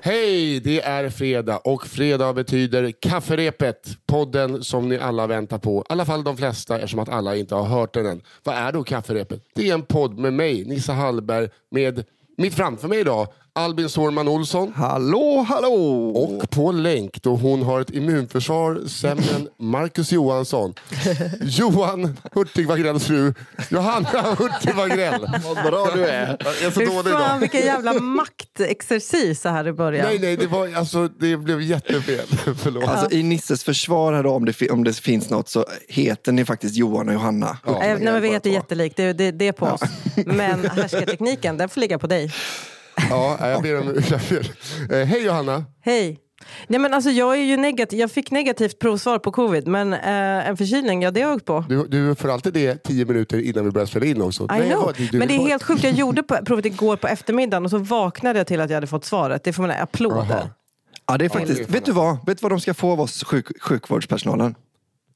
Hej, det är fredag och fredag betyder kafferepet. Podden som ni alla väntar på. I alla fall de flesta eftersom att alla inte har hört den än. Vad är då kafferepet? Det är en podd med mig, Nissa Hallberg, med mitt framför mig idag Albin Sårman Olsson. Hallå, hallå! Och på länk då hon har ett immunförsvar sämre än Marcus Johansson. Johan Hurtig Wagrells fru, Johanna Hurtig Wagrell. Vad bra du är. Jag är så dålig idag. vilken jävla maktexercis så här i början. Nej, nej, det, var, alltså, det blev jättefel. Förlåt. Alltså, I Nisses försvar här då, om det, om det finns något så heter ni faktiskt Johan och Johanna. Ja. Eh, nej, men vi heter jättelikt, det, det, det är på oss. Men härskartekniken, den får ligga på dig. Ja, jag ber om jag ber. Eh, Hej Johanna. Hej. Nej, men alltså, jag, är ju negativ, jag fick negativt provsvar på covid, men eh, en förkylning, ja det har jag åkt på. Du, du får alltid det tio minuter innan vi börjar spela in också. I Nej, jag know. hör- du- men det är helt sjukt, jag gjorde på, provet igår på eftermiddagen och så vaknade jag till att jag hade fått svaret. Det får man applåder. Ja, det är det är faktiskt, vet du vad? Vet du vad de ska få av oss sjuk, sjukvårdspersonalen?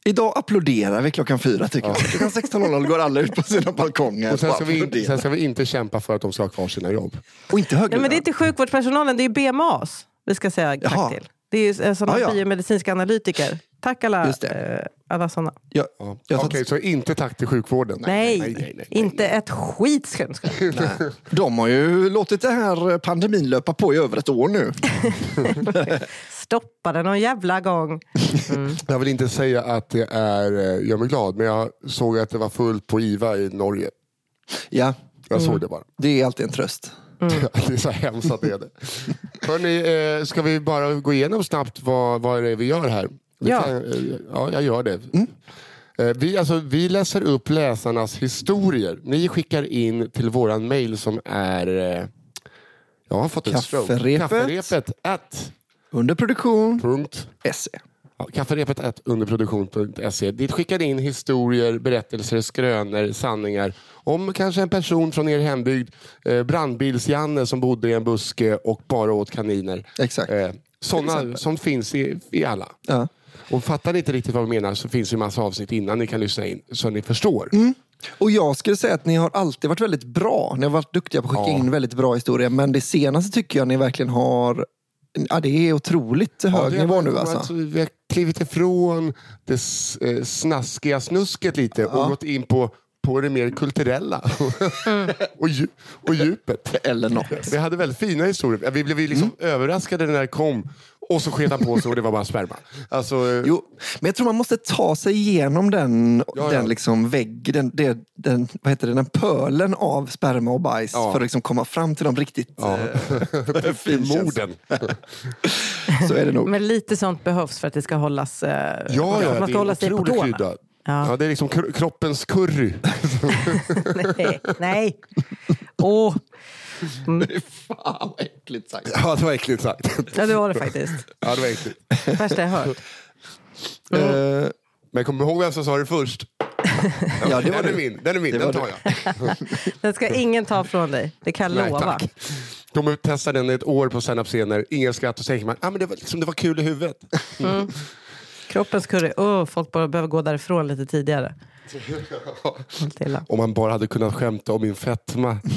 Idag applåderar vi klockan fyra tycker jag. Klockan 16.00 går alla ut på sina balkonger. Och sen ska, vi, sen ska vi inte kämpa för att de ska ha kvar sina jobb. och inte högre Nej, men det är inte sjukvårdspersonalen, det är BMAs vi ska säga tack Jaha. till. Det är ju sådana Ja, ja. biomedicinska analytiker. Tack alla, eh, alla sådana. Ja. har Okej, tagit- så inte tack till sjukvården. Nej, nej, nej, nej, inte ett skit ska de har ju låtit det här pandemin löpa på i över ett år nu. Stoppa det någon jävla gång. Jag vill inte säga att det är, eh, gör mig glad, men jag såg att det var fullt på IVA i Norge. Ja, Jag Mm. såg det bara. det är alltid en tröst. Det är så hemskt att det är det. Hörrni, eh, ska vi bara gå igenom snabbt vad, vad det är vi gör här? Ja. kan, eh, ja, jag gör det. Eh, Vi, alltså, vi läser upp läsarnas historier. Ni skickar in till våran mail som är... eh, Jag har fått en stroke. Kafferepet. Kafferepet at Under produktion, punkt. SE. Ja, kafferepet underproduktion.se. Dit skickar ni in historier, berättelser, skrönor, sanningar om kanske en person från er hembygd, eh, brandbils-Janne som bodde i en buske och bara åt kaniner. Exakt. Eh, sådana som finns i, i alla. Ja. Och fattar ni inte riktigt vad vi menar så finns det en massa avsnitt innan ni kan lyssna in så ni förstår. Och jag skulle säga att ni har alltid varit väldigt bra. Ni har varit duktiga på att skicka Ja. in väldigt bra historier. Men det senaste tycker jag ni verkligen har... Ja, det är otroligt hög är nivå nu alltså. Vi har klivit ifrån det eh, snaskiga snusket lite och gått in på, på det mer kulturella. och, dju- och djupet. Eller något. Vi hade väldigt fina historier. Vi blev liksom Mm. överraskade när det kom och så sket han på sig och det var bara sperma. Alltså, eh, Jo, men jag tror man måste ta sig igenom den, Ja, den ja. liksom vägg, den, den, den, vad heter det, den pölen av sperma och bajs Ja. för att liksom komma fram till de riktigt Ja. eh, finkänsliga. morden. Så är det nog. Men lite sånt behövs för att det ska hållas, eh, Ja, ja, man det ska hålla är sig på tårna. kryddat. Ja. Ja, det är liksom kro- kroppens curry. nej, nej. Åh, Fan vad äckligt sagt. Ja, det var äckligt sagt. ja, det var det faktiskt. Ja, det var äckligt. Värsta jag hört. Eh, Men kom ihåg vem som sa det först. ja, det var den är det. min, den, är min, den tar jag. Den ska ingen ta från dig. Det kan jag lova. tack. Kommer testa den i ett år på standup-scener, ingen skratt och så tänker man ah, men det, var liksom, det var kul i huvudet. Kroppens curry. Oh, folk bara behöver gå därifrån lite tidigare. Om man bara hade kunnat skämta om min fetma.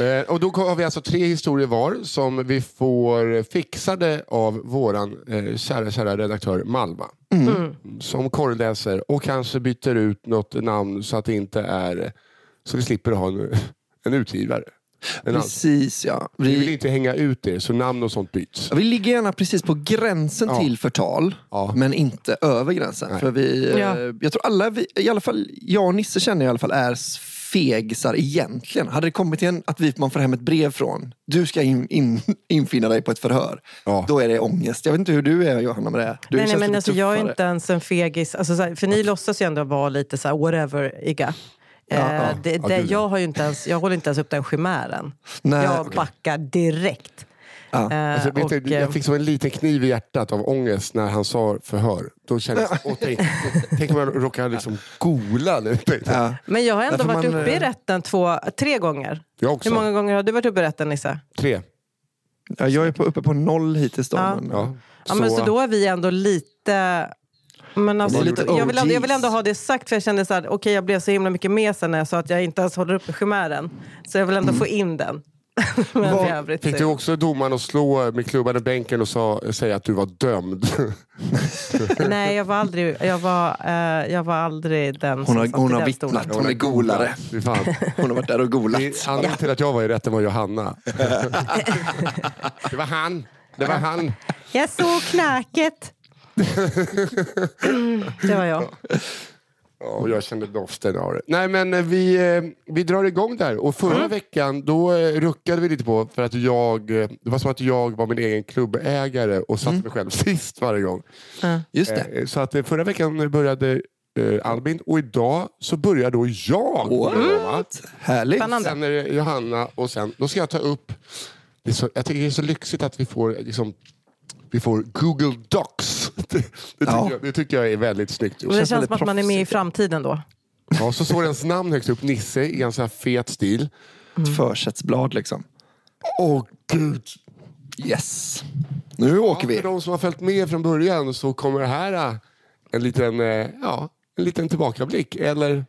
Eh, och då har vi alltså tre historier var som vi får fixade av våran eh, kära, kära redaktör Malva. Mm. Som korrläser och kanske byter ut något namn så att det inte är så vi slipper ha en, en utgivare. Precis ja. vi vill Vi, inte hänga ut det så namn och sånt byts. vi ligger gärna precis på gränsen Ja. till förtal. Ja. Men inte över gränsen. För vi, eh, Ja. Jag tror alla, vi, i alla fall jag och Nisse känner i alla fall är fegisar egentligen. Hade det kommit till en, att vi, man får hem ett brev från, du ska in, in, infinna dig på ett förhör. Ja. Då är det ångest. Jag vet inte hur du är Johanna med det. Du Nej, nej, känns men lite alltså, jag är tuffare. inte ens en fegis. Alltså, så här, för ni låtsas ju ändå vara lite så här whatever-iga. Ja, Eh, ja. det, Ja, det, jag, har ju inte ens, jag håller inte ens upp den chimären. Nej, jag okej. backar direkt. Ja. Eh, Alltså, vet och, du, eh, jag fick som en liten kniv i hjärtat av ångest när han sa förhör. Då kände jag, åh, tänk, tänk om jag råkar liksom gola nu. Ja. Men jag har ändå Därför varit man, uppe i eh, rätten två, tre gånger. Jag också. Hur många gånger har du varit uppe i rätten Nisse? Tre. Ja, jag är på, uppe på noll hittills då. Ja. Men, Ja. Ja, men så då är vi ändå lite... Men alltså, Det är lite jag, vill ändå, jag vill ändå ha det sagt för jag kände så här, okej jag blev så himla mycket med sen när jag sa att jag inte ens håller uppe chimären. Så jag vill ändå få in den. övrigt Fick du också domaren att slå med klubban i bänken och sa, säga att du var dömd? Nej, jag var aldrig, jag var, eh, jag var aldrig den Hon som har, satt hon i har vittnat, stolen. hon är golare. Hon har varit där och golat. Anledningen till att jag var i rätten var Johanna. Det var han. Det var han. Jag såg knäcket. Mm, det var jag. Ja, och jag kände doften av det. Nej men eh, vi, eh, vi drar igång där. Och förra Mm. veckan då eh, ruckade vi lite på för att jag, det var som att jag var min egen klubbägare och satte mig själv sist varje gång. Just det. Så att förra veckan började Albin och idag så börjar då jag. What? Härligt. Spännande. Sen är det Johanna och sen då ska jag ta upp, så, jag tycker det är så lyxigt att vi får liksom, vi får Google Docs. Det, det, tycker, Ja. jag, det tycker jag är väldigt snyggt. Och det känns känns som att man är med i framtiden då. Ja, så står ens namn högst upp, Nisse, i en sån här fet stil. Ett försättsblad liksom. Åh gud! Yes. Nu åker vi. För de som har följt med från början så kommer det här äh, en liten, äh, ja, en liten tillbakablick eller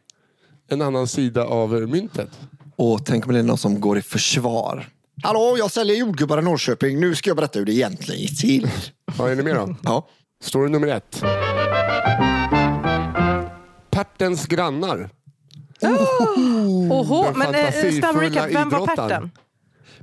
en annan sida av myntet. Och tänk om det är någon som går i försvar. Hallå, jag säljer jordgubbar i Norrköping. Nu ska jag berätta hur det egentligen gick till. Ja, är ni med då? Ja. Story nummer ett. Pertens grannar. Oho, Den men eh, snabb recap, vem var idrottaren. Perten?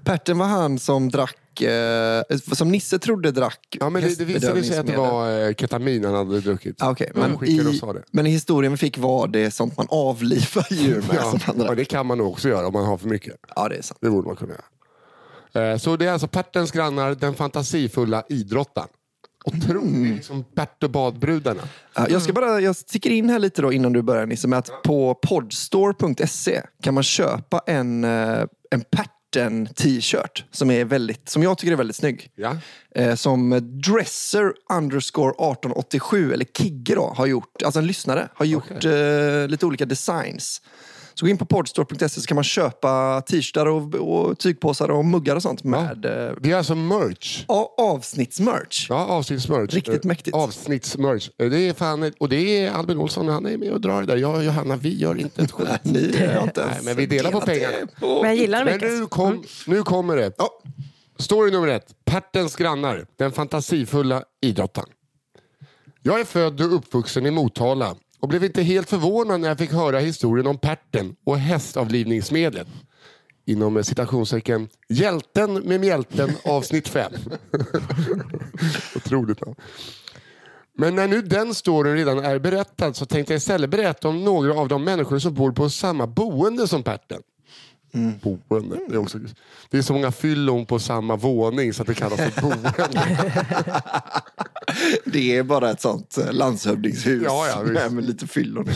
Perten var han som drack, eh, som Nisse trodde drack Ja, men det, det visade sig att det var äh, ketamin han hade druckit. Ah, De men, skickade och i, sa det. men i historien vi fick var det sånt man avlivar djur med. Ja, som han drack. och det kan man nog också göra om man har för mycket. ja, det är sant. Det borde man kunna göra. Eh, Så det är alltså Pertens grannar, den fantasifulla idrottaren. Otroligt, liksom Bert och badbrudarna. Ja, jag, ska bara, jag sticker in här lite då innan du börjar Nisse med att på podstore.se kan man köpa en, eh, en Perten t-shirt som, är väldigt, som jag tycker är väldigt snygg. Ja. Eh, som Dresser underscore 1887 eller Kigge då har gjort, alltså en lyssnare, har gjort eh, lite olika designs. Så gå in på podstore.se så kan man köpa t-shirtar och, och tygpåsar och muggar och sånt med eh, Det är alltså merch. a- avsnittsmerch. Ja, avsnittsmerch. Riktigt mäktigt. Avsnittsmerch. Eh, Det är fan, och det är Albin Olsson, han är med och drar det där. Jag och Johanna, vi gör inte ett skit. Ni har inte Nej, ens men vi delar på pengarna. Men jag gillar det Men nu, kom, nu kommer det. Ja. Story nummer ett. Pertens grannar, den fantasifulla idrottaren. Jag är född och uppvuxen i Motala och blev inte helt förvånad när jag fick höra historien om Perten och hästavlivningsmedlet. Inom eh, citationstecken Hjälten med mjälten avsnitt 5. Otroligt namn. Men när nu den storyn redan är berättad så tänkte jag istället berätta om några av de människor som bor på samma boende som Perten. Boende. Det är, också, det är så många fyllon på samma våning så att det kallas för boende. Det är bara ett sånt eh, landshövdingshus Ja, ja, med, med lite fyllon.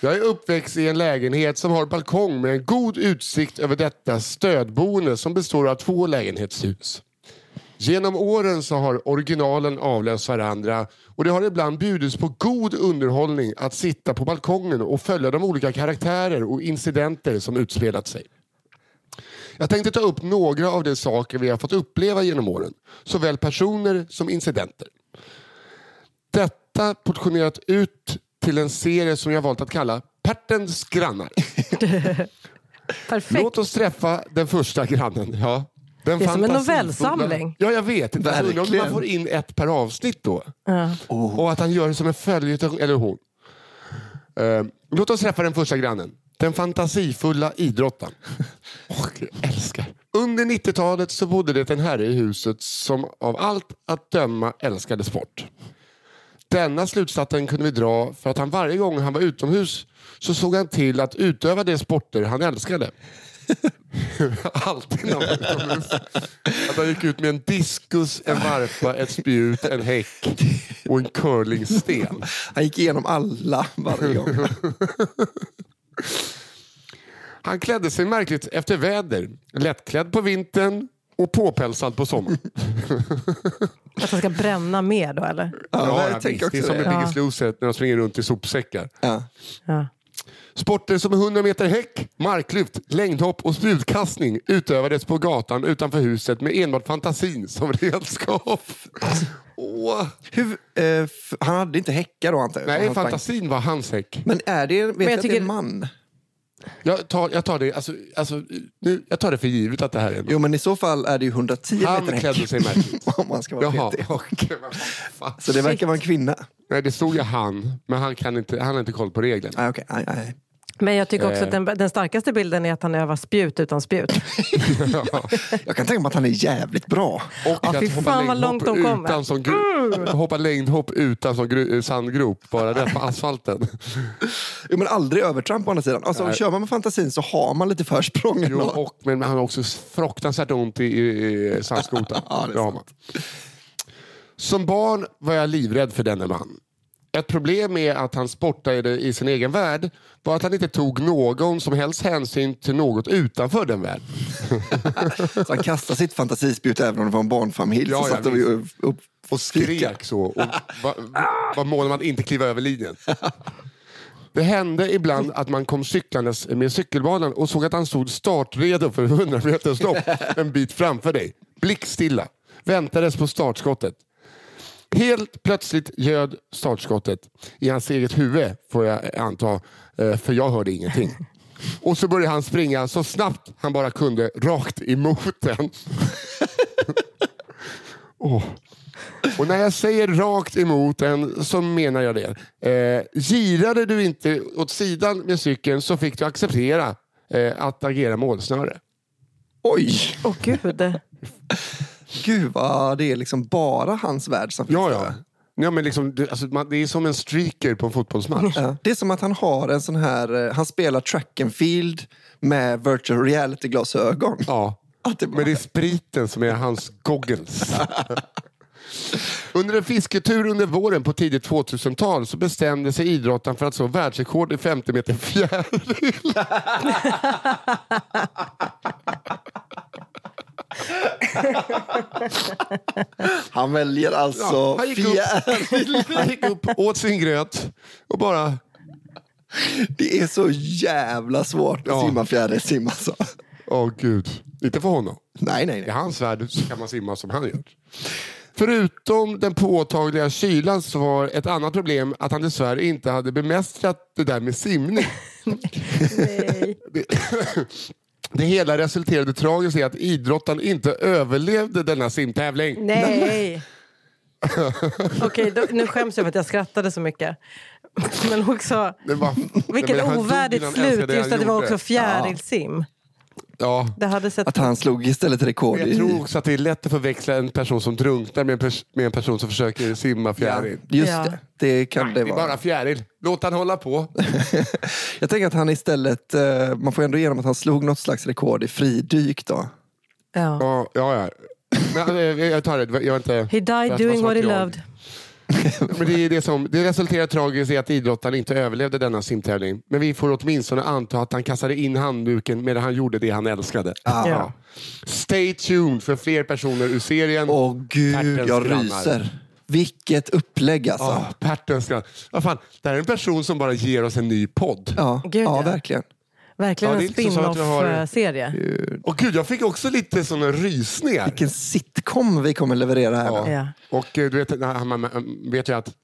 Jag är uppväxt i en lägenhet som har balkong med en god utsikt över detta stödboende som består av två lägenhetshus. Genom åren så har originalen avlöst varandra och det har ibland bjudits på god underhållning att sitta på balkongen och följa de olika karaktärer och incidenter som utspelat sig. Jag tänkte ta upp några av de saker vi har fått uppleva genom åren. Såväl personer som incidenter. Detta portionerat ut till en serie som jag valt att kalla Pertens grannar. Perfekt. Låt oss träffa den första grannen. Ja. Den Det är som en novellsamling. Ja, jag vet. Undrar om man får in ett per avsnitt då. Ja. Och att han gör det som en följetong, eller hon. Eh, låt oss träffa den första grannen. Den fantasifulla idrottaren. Åh, jag älskar. Under 90-talet så bodde det en herre i huset som av allt att döma älskade sport. Denna slutsatsen kunde vi dra för att han varje gång han var utomhus så såg han till att utöva de sporter han älskade. Alltid när han var utomhus. Att han gick ut med en diskus, en varpa, ett spjut, en häck och en curlingsten. Han gick igenom alla varje gång. Han klädde sig märkligt efter väder. Lättklädd på vintern, Och påpälsad på sommaren. Att han ska bränna mer då eller? Ja, jag tänker visst. det är också som i Ja. Biggest Loser när de springer runt i sopsäckar. Ja. Ja. Sporter som 100 meter häck, marklyft, längdhopp och sprutkastning utövades på gatan utanför huset med enbart fantasin som redskap. Åh. Hur, eh, han hade inte häckar då antar jag? Nej, fantasin var hans häck. Men är det, vet jag jag att det är tycker- en man? Jag tar, jag tar, det, alltså, alltså, nu, jag tar det för givet att det här är en Jo, men i så fall är det ju 110 Han meter klädde sig märkligt. Om man ska vara Jaha, petig. Så det verkar vara en kvinna? Nej, det stod ju han, men han, kan inte, han har inte koll på reglerna. Nej, okej. Nej, nej. Men jag tycker också Eh. att den, den starkaste bilden är att han övar spjut utan spjut. Jag kan tänka mig att han är jävligt bra. Och Ja, att hoppa längdhopp långt de kommer. utan som gro- hoppa längdhopp utan som sandgrop, bara rätt på asfalten. Jo, men aldrig övertramp å andra sidan. Alltså, kör man med fantasin så har man lite försprång. Jo, och, men han har också fruktansvärt ont i, i, i sandskotan. Ja, det är. Som barn var jag livrädd för denne man. Ett problem med att han sportade i sin egen värld var att han inte tog någon som helst hänsyn till något utanför den världen. Så han kastar sitt fantasispjut även om det var en barnfamilj. Ja, så ja, satt ju upp, upp, Och skrek så. Och var, var mån om att inte kliva över linjen. Det hände ibland att man kom cyklandes med cykelbanan och såg att han stod startredo för 100 meters lopp en bit framför dig. Blickstilla. Väntades på startskottet. Helt plötsligt ljöd startskottet i hans eget huvud, får jag anta, eh, för jag hörde ingenting. Och så började han springa så snabbt han bara kunde, rakt emot den. Åh. Och när jag säger rakt emot den så menar jag det. Eh, girade du inte åt sidan med cykeln så fick du acceptera eh, att agera målsnöre. Oj! Åh gud. Gud vad det är liksom bara hans värld som finns Ja, där. ja. men liksom, det, alltså, man, det är som en streaker på en fotbollsmatch. Ja, Det är som att han har en sån här, eh, han spelar track and field med virtual reality-glasögon. Ja. Att det bara- Men det är spriten som är hans goggles. Under en fisketur under våren på tidigt 2000-tal så bestämde sig idrottaren för att slå världsrekord i 50 meter fjäril. Han väljer alltså Ja, han gick upp. Han gick upp, åt sin gröt och bara... Det är så jävla svårt att Ja. simma fjärilsim alltså. Åh gud. Inte för honom. Nej, nej, I nej. hans värld så kan man simma som han gör. Förutom den påtagliga kylan så var ett annat problem att han dessvärre inte hade bemästrat det där med simning. Nej. Det, hela resulterade tragiskt i att idrottaren inte överlevde denna simtävling. Nej. Okej, då, nu skäms jag för att jag skrattade så mycket. Men också, Det var, vilket ovärdigt slut. Just att det var också fjärilsim. Ja. Det hade sett... Att han slog istället rekord Jag tror också att det är lätt att förväxla en person som drunknar med en, pers- med en person som försöker simma Ja, fjäril. just Ja. det. Det kan det Det är vara. bara fjäril. Låt han hålla på. Jag tänker att han istället, eh, man får ändå igenom att han slog något slags rekord i fridyk då. Ja. Ja, ja. ja. Men, eh, jag tar det. Jag är inte... He died doing vara what he loved. Men det, är det, som, det resulterar tragiskt i att idrottaren inte överlevde denna simtävling. Men vi får åtminstone anta att han kastade in handduken medan han gjorde det han älskade. Ja. Stay tuned för fler personer ur serien. Åh gud, Pärtens jag grannar. ryser. Vilket upplägg alltså. Oh, Pärtens grann. Vad fan, det här är en person som bara ger oss en ny podd. Ja, Gud, ja, ja. verkligen. Verkligen Ja, en spin-off-serie. Och gud, jag fick också lite såna rysningar. Vilken sitcom vi kommer leverera här. Ja. Ja. Och eh, du vet, man, vet ju att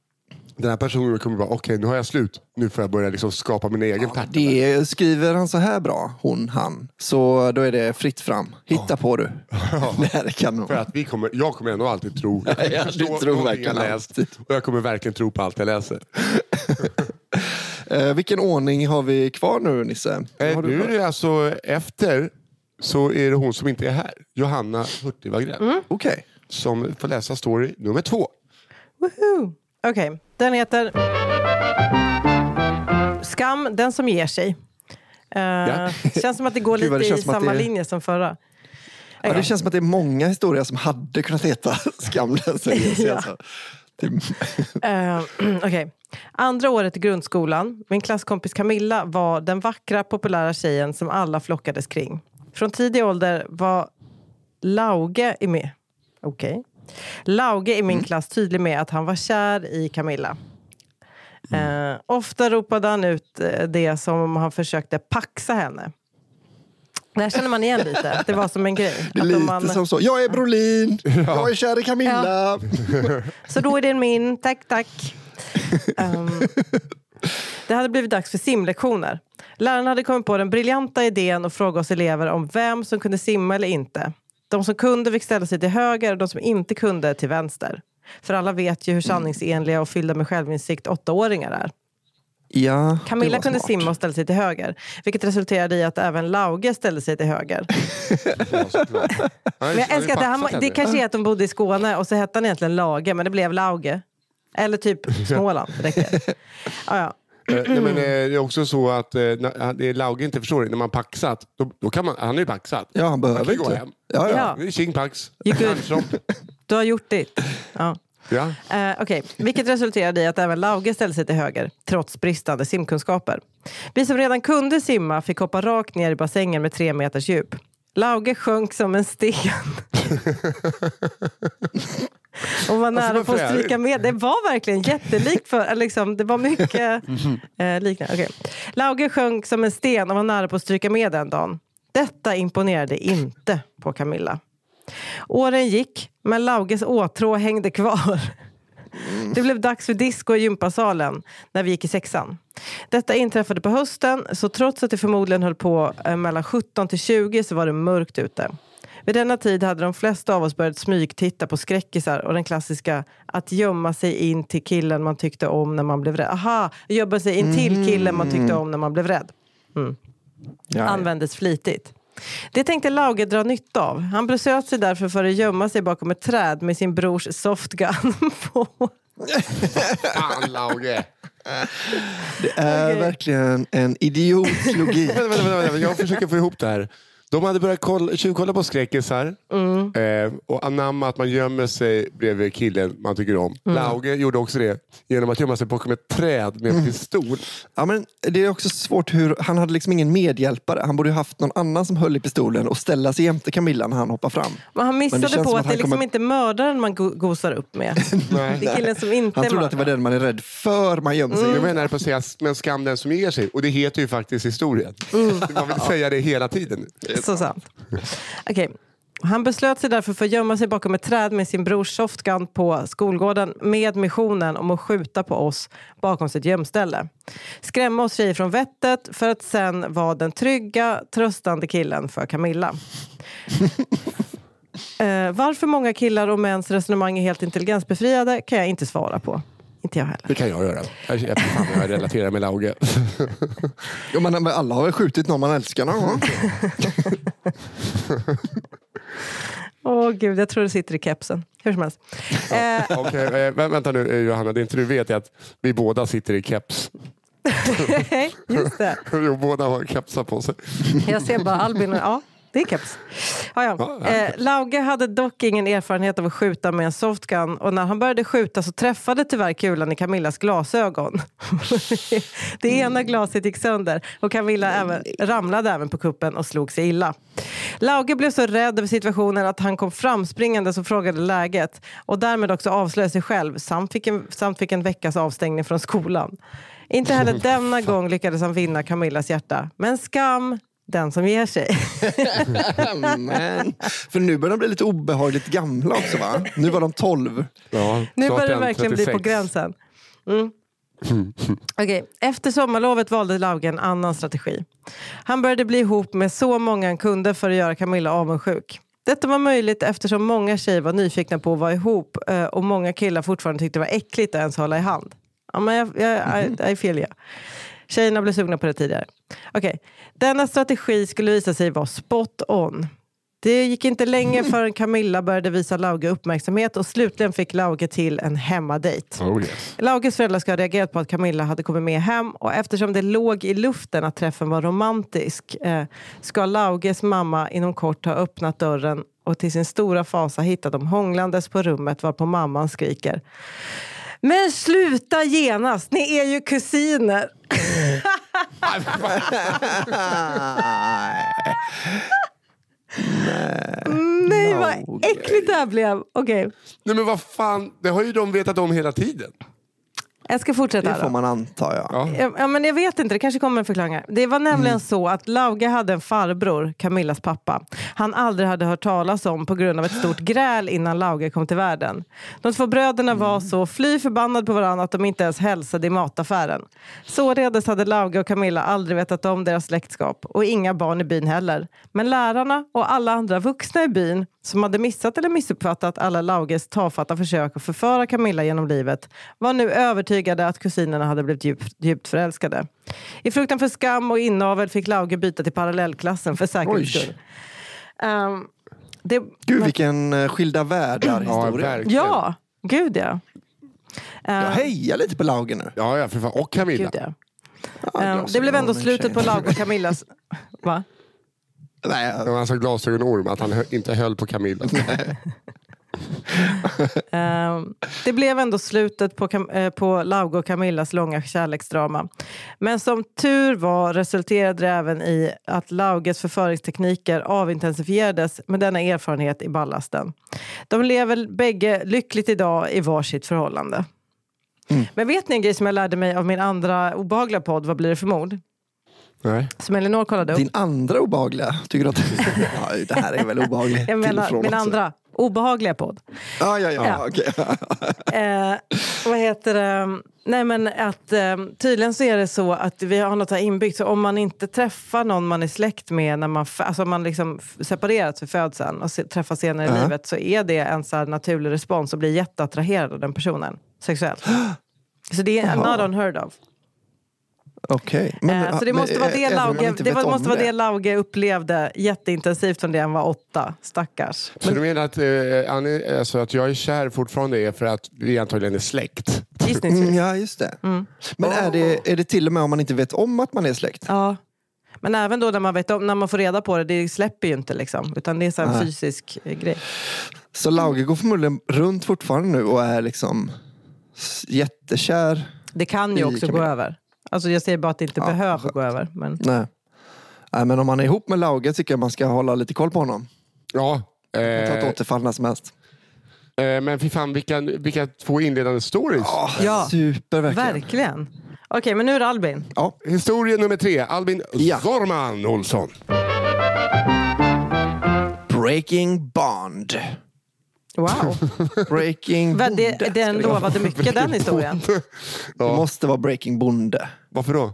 den här personen kommer bara, okej nu har jag slut. Nu får jag börja liksom skapa min egen Pärten. Det skriver han så här bra, hon, han, så då är det fritt fram. Hitta på du. Det här är kanon. För att vi kommer, jag kommer ändå alltid tro. Jag Ja, förstå du tror verkligen jag läst. alltid. Och jag kommer verkligen tro på allt jag läser. Eh, vilken ordning har vi kvar nu, Nisse? Eh, nu är det alltså efter så är det hon som inte är här. Johanna Hurtig Wagrell. Okej. Som får läsa story nummer två. Okej, den heter Skam, den som ger sig. Uh, Känns som att det går Gud, vad det lite i som samma det- linje som förra. Ja, det känns som att det är många historier som hade kunnat heta Skamlen. Så Ja. alltså. Det, Eh, Okej. Andra året i grundskolan. Min klasskompis Camilla var den vackra, populära tjejen som alla flockades kring. Från tidig ålder var Lauge i min... Okej. Lauge i min klass tydlig med att han var kär i Camilla. Eh, ofta ropade han ut eh, det som om han försökte paxa henne. Det här känner man igen lite. Det var som en grej. Det är Att lite man, som så. Jag är Brolin, jag är kär i Camilla. Så då är det min. Tack, tack. Ehm, det hade blivit dags för simlektioner. Lärarna hade kommit på den briljanta idén att fråga oss elever om vem som kunde simma eller inte. De som kunde fick ställa sig till höger och de som inte kunde till vänster. För alla vet ju hur sanningsenliga och fyllda med självinsikt åttaåringar är. Ja, det Camilla kunde smart. simma och ställa sig till höger. Vilket resulterade i att även Lauge ställde sig till höger. Men jag älskar att det, här, det kanske är att de bodde i Skåne och så hette han egentligen Lage, men det blev Lauge. Eller typ Småland. Det räcker. Ja, ja. Eh, nej, men, eh, det är också så att eh, det är Lauge inte förstår det, när man paxat, då, då kan man, han är ju paxat. Ja, han Han behöver kan gå inte. hem. Ja, ja. Ja. Det good. Handshop. Du har gjort ditt. Ja. Ja. Eh, okej. Vilket resulterade i att även Lauge ställde sig till höger, trots bristande simkunskaper. Vi som redan kunde simma fick hoppa rakt ner i bassängen med tre meters djup. Lauge sjönk som en sten. Och var nära vad på att stryka med. Det var verkligen jättelikt. För, liksom, det var mycket eh, liknande. Okej. Lauge sjönk som en sten och var nära på att stryka med den dagen. Detta imponerade inte på Camilla. Åren gick, men Lauges åtrå hängde kvar. Det blev dags för disco i gympasalen när vi gick i sexan. Detta inträffade på hösten, så trots att det förmodligen höll på eh, mellan 17 till 20 så var det mörkt ute. Vid denna tid hade de flesta av oss börjat smygtitta på skräckisar och den klassiska att gömma sig in till killen man tyckte om när man blev rädd. Aha, gömma sig in till killen man tyckte om när man blev rädd. Ja, Användes flitigt. Det tänkte Lauge dra nytta av. Han beslöt sig därför för att gömma sig bakom ett träd med sin brors softgun på. Fan Lauge. Det är Okej. verkligen en vänta, vänta. Jag försöker få ihop det här. De hade börjat kolla, tjuvkolla på skräckisar eh, och anamma att man gömmer sig bredvid killen man tycker om. Lauge gjorde också det genom att gömma sig bakom ett träd med en pistol. Ja, men det är också svårt hur, han hade liksom ingen medhjälpare. Han borde ju haft någon annan som höll i pistolen och ställa sig jämte Camilla när han hoppar fram. Men han Men det missade känns på att, att det är liksom kommer- inte mördaren man go- gosar upp med. Nej. Det är killen som inte Han trodde att det var den man är rädd för man gömmer sig. Jag menar på att säga men skam den som ger sig. Och det heter ju faktiskt historien. Man vill säga det hela tiden. Så sant. Okej. Han beslöt sig därför för att gömma sig bakom ett träd med sin brors softgun på skolgården med missionen om att skjuta på oss bakom sitt gömställe. Skrämma oss tjejer från vettet för att sen vara den trygga, tröstande killen för Camilla. Eh, varför många killar och mäns resonemang är helt intelligensbefriade kan jag inte svara på. Inte jag heller. Det kan jag göra. Jag, jag, fan, jag relaterar med Lauge. Ja, men alla har väl skjutit någon man älskar någon gång? Åh gud, jag tror det sitter i kepsen. Hur som helst. Eh, Okej, eh, vä- vänta nu eh, Johanna, det inte du vet är att vi båda sitter i keps. just det. Jo, båda har kepsar på sig. Jag ser bara Albin och ja, det är keps. Ja, ja. Eh, Lauge hade dock ingen erfarenhet av att skjuta med en softgun och när han började skjuta så träffade tyvärr kulan i Camillas glasögon. det ena glaset gick sönder och Camilla även, ramlade även på kuppen och slog sig illa. Lauge blev så rädd över situationen att han kom framspringande och frågade läget och därmed också avslöjade sig själv samt fick en, samt fick en veckas avstängning från skolan. Inte heller denna gång lyckades han vinna Camillas hjärta. Men skam den som ger sig. Men, för nu börjar de bli lite obehagligt gamla också va? Nu var de 12. Ja, Nu börjar det en verkligen bli på 36. gränsen. Mm. Okej, Efter sommarlovet valde Lauge en annan strategi. Han började bli ihop med så många han kunde för att göra Camilla avundsjuk. Detta var möjligt eftersom många tjejer var nyfikna på att vara ihop eh, och många killar fortfarande tyckte det var äckligt att ens hålla i hand. Ja, men jag, jag, I, I feel you. Tjejerna blev sugna på det tidigare. Okej, Denna strategi skulle visa sig vara spot on. Det gick inte länge förrän Camilla började visa Lauge uppmärksamhet och slutligen fick Lauge till en hemmadejt. Oh, yes. Lauges föräldrar ska ha reagerat på att Camilla hade kommit med hem och eftersom det låg i luften att träffen var romantisk eh, ska Lauges mamma inom kort ha öppnat dörren och till sin stora fasa hittat dem hånglandes på rummet varpå mamman skriker Men sluta genast, ni är ju kusiner! Nej, vad Lauge. äckligt det här blev. Okej, Nej men vad fan, det har ju de vetat om hela tiden. Jag ska fortsätta. Det får då. man anta, ja. Ja. Ja, men jag vet inte, det kanske kommer en förklaring. här. Det var nämligen Mm. så att Lauge hade en farbror, Camillas pappa, han aldrig hade hört talas om på grund av ett stort gräl innan Lauge kom till världen. De två bröderna var Mm. så fly förbannade på varandra att de inte ens hälsade i mataffären. Således hade Lauge och Camilla aldrig vetat om deras släktskap och inga barn i byn heller. Men lärarna och alla andra vuxna i byn som hade missat eller missuppfattat alla Lauges tafatta försök att förföra Camilla genom livet var nu övertygade att kusinerna hade blivit djupt, djupt förälskade. I fruktan för skam och inavel fick Lauge byta till parallellklassen för säkerhets skull. Ehm, det, Gud, vilken eh, skilda världar Ja, ja, gud ja. Jag Ehm, hejar lite på Lauge nu. Ja, ja, för fan. Och Camilla. gud, ja. Ja, Ehm, det blev ändå slutet på. Lauge och Camillas... Va? Nej, Det var alltså glasögonorm, att han inte höll på Camilla. Ehm, det blev ändå slutet på, eh, på Lauge och Camillas långa kärleksdrama. Men som tur var resulterade det även i att Lauges förföringstekniker avintensifierades med denna erfarenhet i ballasten. De lever bägge lyckligt idag i varsitt förhållande. Men vet ni en grej som jag lärde mig av min andra obehagliga podd, Vad blir det för mord? Nej. Som Elinor kollade upp. Din andra obehagliga, tycker du att... ja, det här är väl obehagligt. Jag menar min också. andra obehagliga podd. Ja, ja, ja. Ja. okej. Eh, vad heter det? Nej men att eh, tydligen så är det så att vi har något här inbyggt. Så om man inte träffar någon man är släkt med när man, alltså om man liksom separerats för födseln och se, träffas senare i Ja. livet så är det en så naturlig respons och blir jätteattraherad av den personen sexuellt. Så det är Jaha. not unheard of. Okej. Men, eh, så det men, måste vara eh, det även om man Lauge, det var, måste vara det Lauge upplevde jätteintensivt från det han var åtta. Stackars. Så du menar att, eh, Annie, alltså att jag är kär fortfarande är för att vi antagligen är släkt? Gissningsvis. Mm, ja, just det. Mm. Men är det, är det till och med om man inte vet om att man är släkt? Ja. Men även då när man, vet om, när man får reda på det, det släpper ju inte liksom. Utan det är en Nej. fysisk eh, grej. Så Lauge går förmodligen runt fortfarande nu och är liksom jättekär. Det kan ju I också gå över. Alltså jag säger bara att det inte Ja, behöver skönt. gå över. Men... Nej. Nej, men om man är ihop med Lauge tycker jag man ska hålla lite koll på honom. Ja. Ta ett Eh, återfall när som helst. eh, men fy fan, vilka, vilka två inledande stories. Ja. Super verkligen. Verkligen. Okej, men nu är det Albin. Ja. Historia nummer tre, Albin Ja. Zorman Olsson. Breaking Bond. Wow. Breaking Bonde. det, den lovade mycket den historien. Det måste vara Breaking Bonde. Varför då?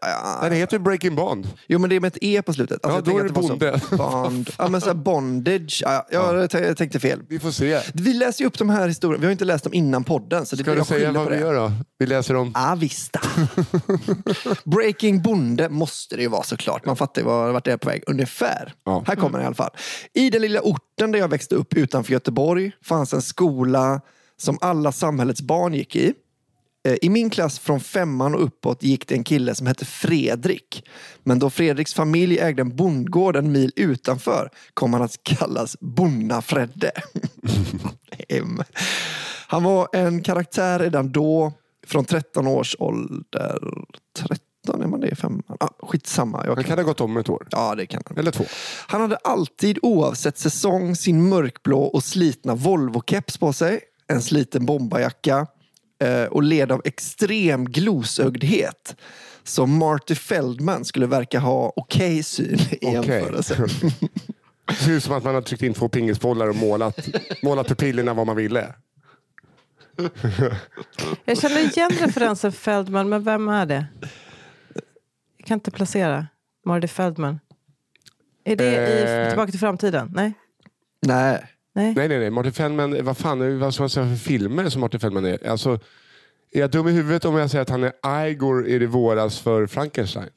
Ja, Den heter ju Breaking Bond. Jo men det är med ett E på slutet. Ja, jag då är det så Bond. Ja, men så här bondage. Ja, ja, jag t- jag tänkte fel. Vi får se. Vi läser ju upp de här historierna. Vi har inte läst dem innan podden. Så det Ska du säga vad vi gör då? Vi läser. Ah, visst. Breaking Bonde måste det ju vara såklart. Man fattar ju var- vart det är på väg ungefär. Ja. Här kommer det i alla fall. I den lilla orten där jag växte upp utanför Göteborg fanns en skola som alla samhällets barn gick i. Eh, I min klass från femman och uppåt gick det en kille som hette Fredrik. Men då Fredriks familj ägde en bondgård en mil utanför kom han att kallas Bonna-Fredde. Han var en karaktär redan då, från 13 års ålder. 13, är man det i femman? Ah, skitsamma. Jag Han kan... kan ha gått om ett år. Ja, det kan han. Eller två. Han hade alltid oavsett säsong sin mörkblå och slitna Volvo-keps på sig, en sliten bombarjacka eh, och led av extrem glosögdhet. Så Marty Feldman skulle verka ha okej syn i Okej. jämförelse. Det ser ut som att man har tryckt in två pingisbollar och målat, målat pupillerna vad man ville. Jag känner igen referensen Feldman, men vem är det? Jag kan inte placera. Marty Feldman. Är det i Eh. Tillbaka till framtiden? Nej? Nej. Nej? Nej, nej, nej. Martin Feldman, vad fan, vad ska man säga för filmer som Martin Feldman är? Alltså, är jag dum i huvudet om jag säger att han är Igor i det våras för Frankenstein?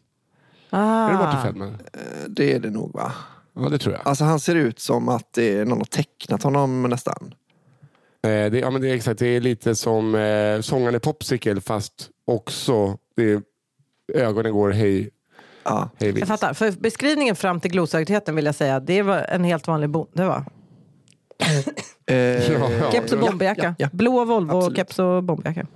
Ah. Är det Martin Feldman? Eh, Det är det nog va? Ja, det tror jag. Alltså han ser ut som att det är någon har tecknat honom nästan. Eh, det, ja, men det är exakt. Det är lite som eh, sångaren i Popsicle fast också det är, ögonen går hej, Ja. hej Jag fattar. För beskrivningen fram till glosögdheten vill jag säga, det var en helt vanlig bonde. Va? Eh, Ja, ja. Keps och ja, bomberjacka. ja, ja. Blå Volvo, Absolut. keps och bomberjacka.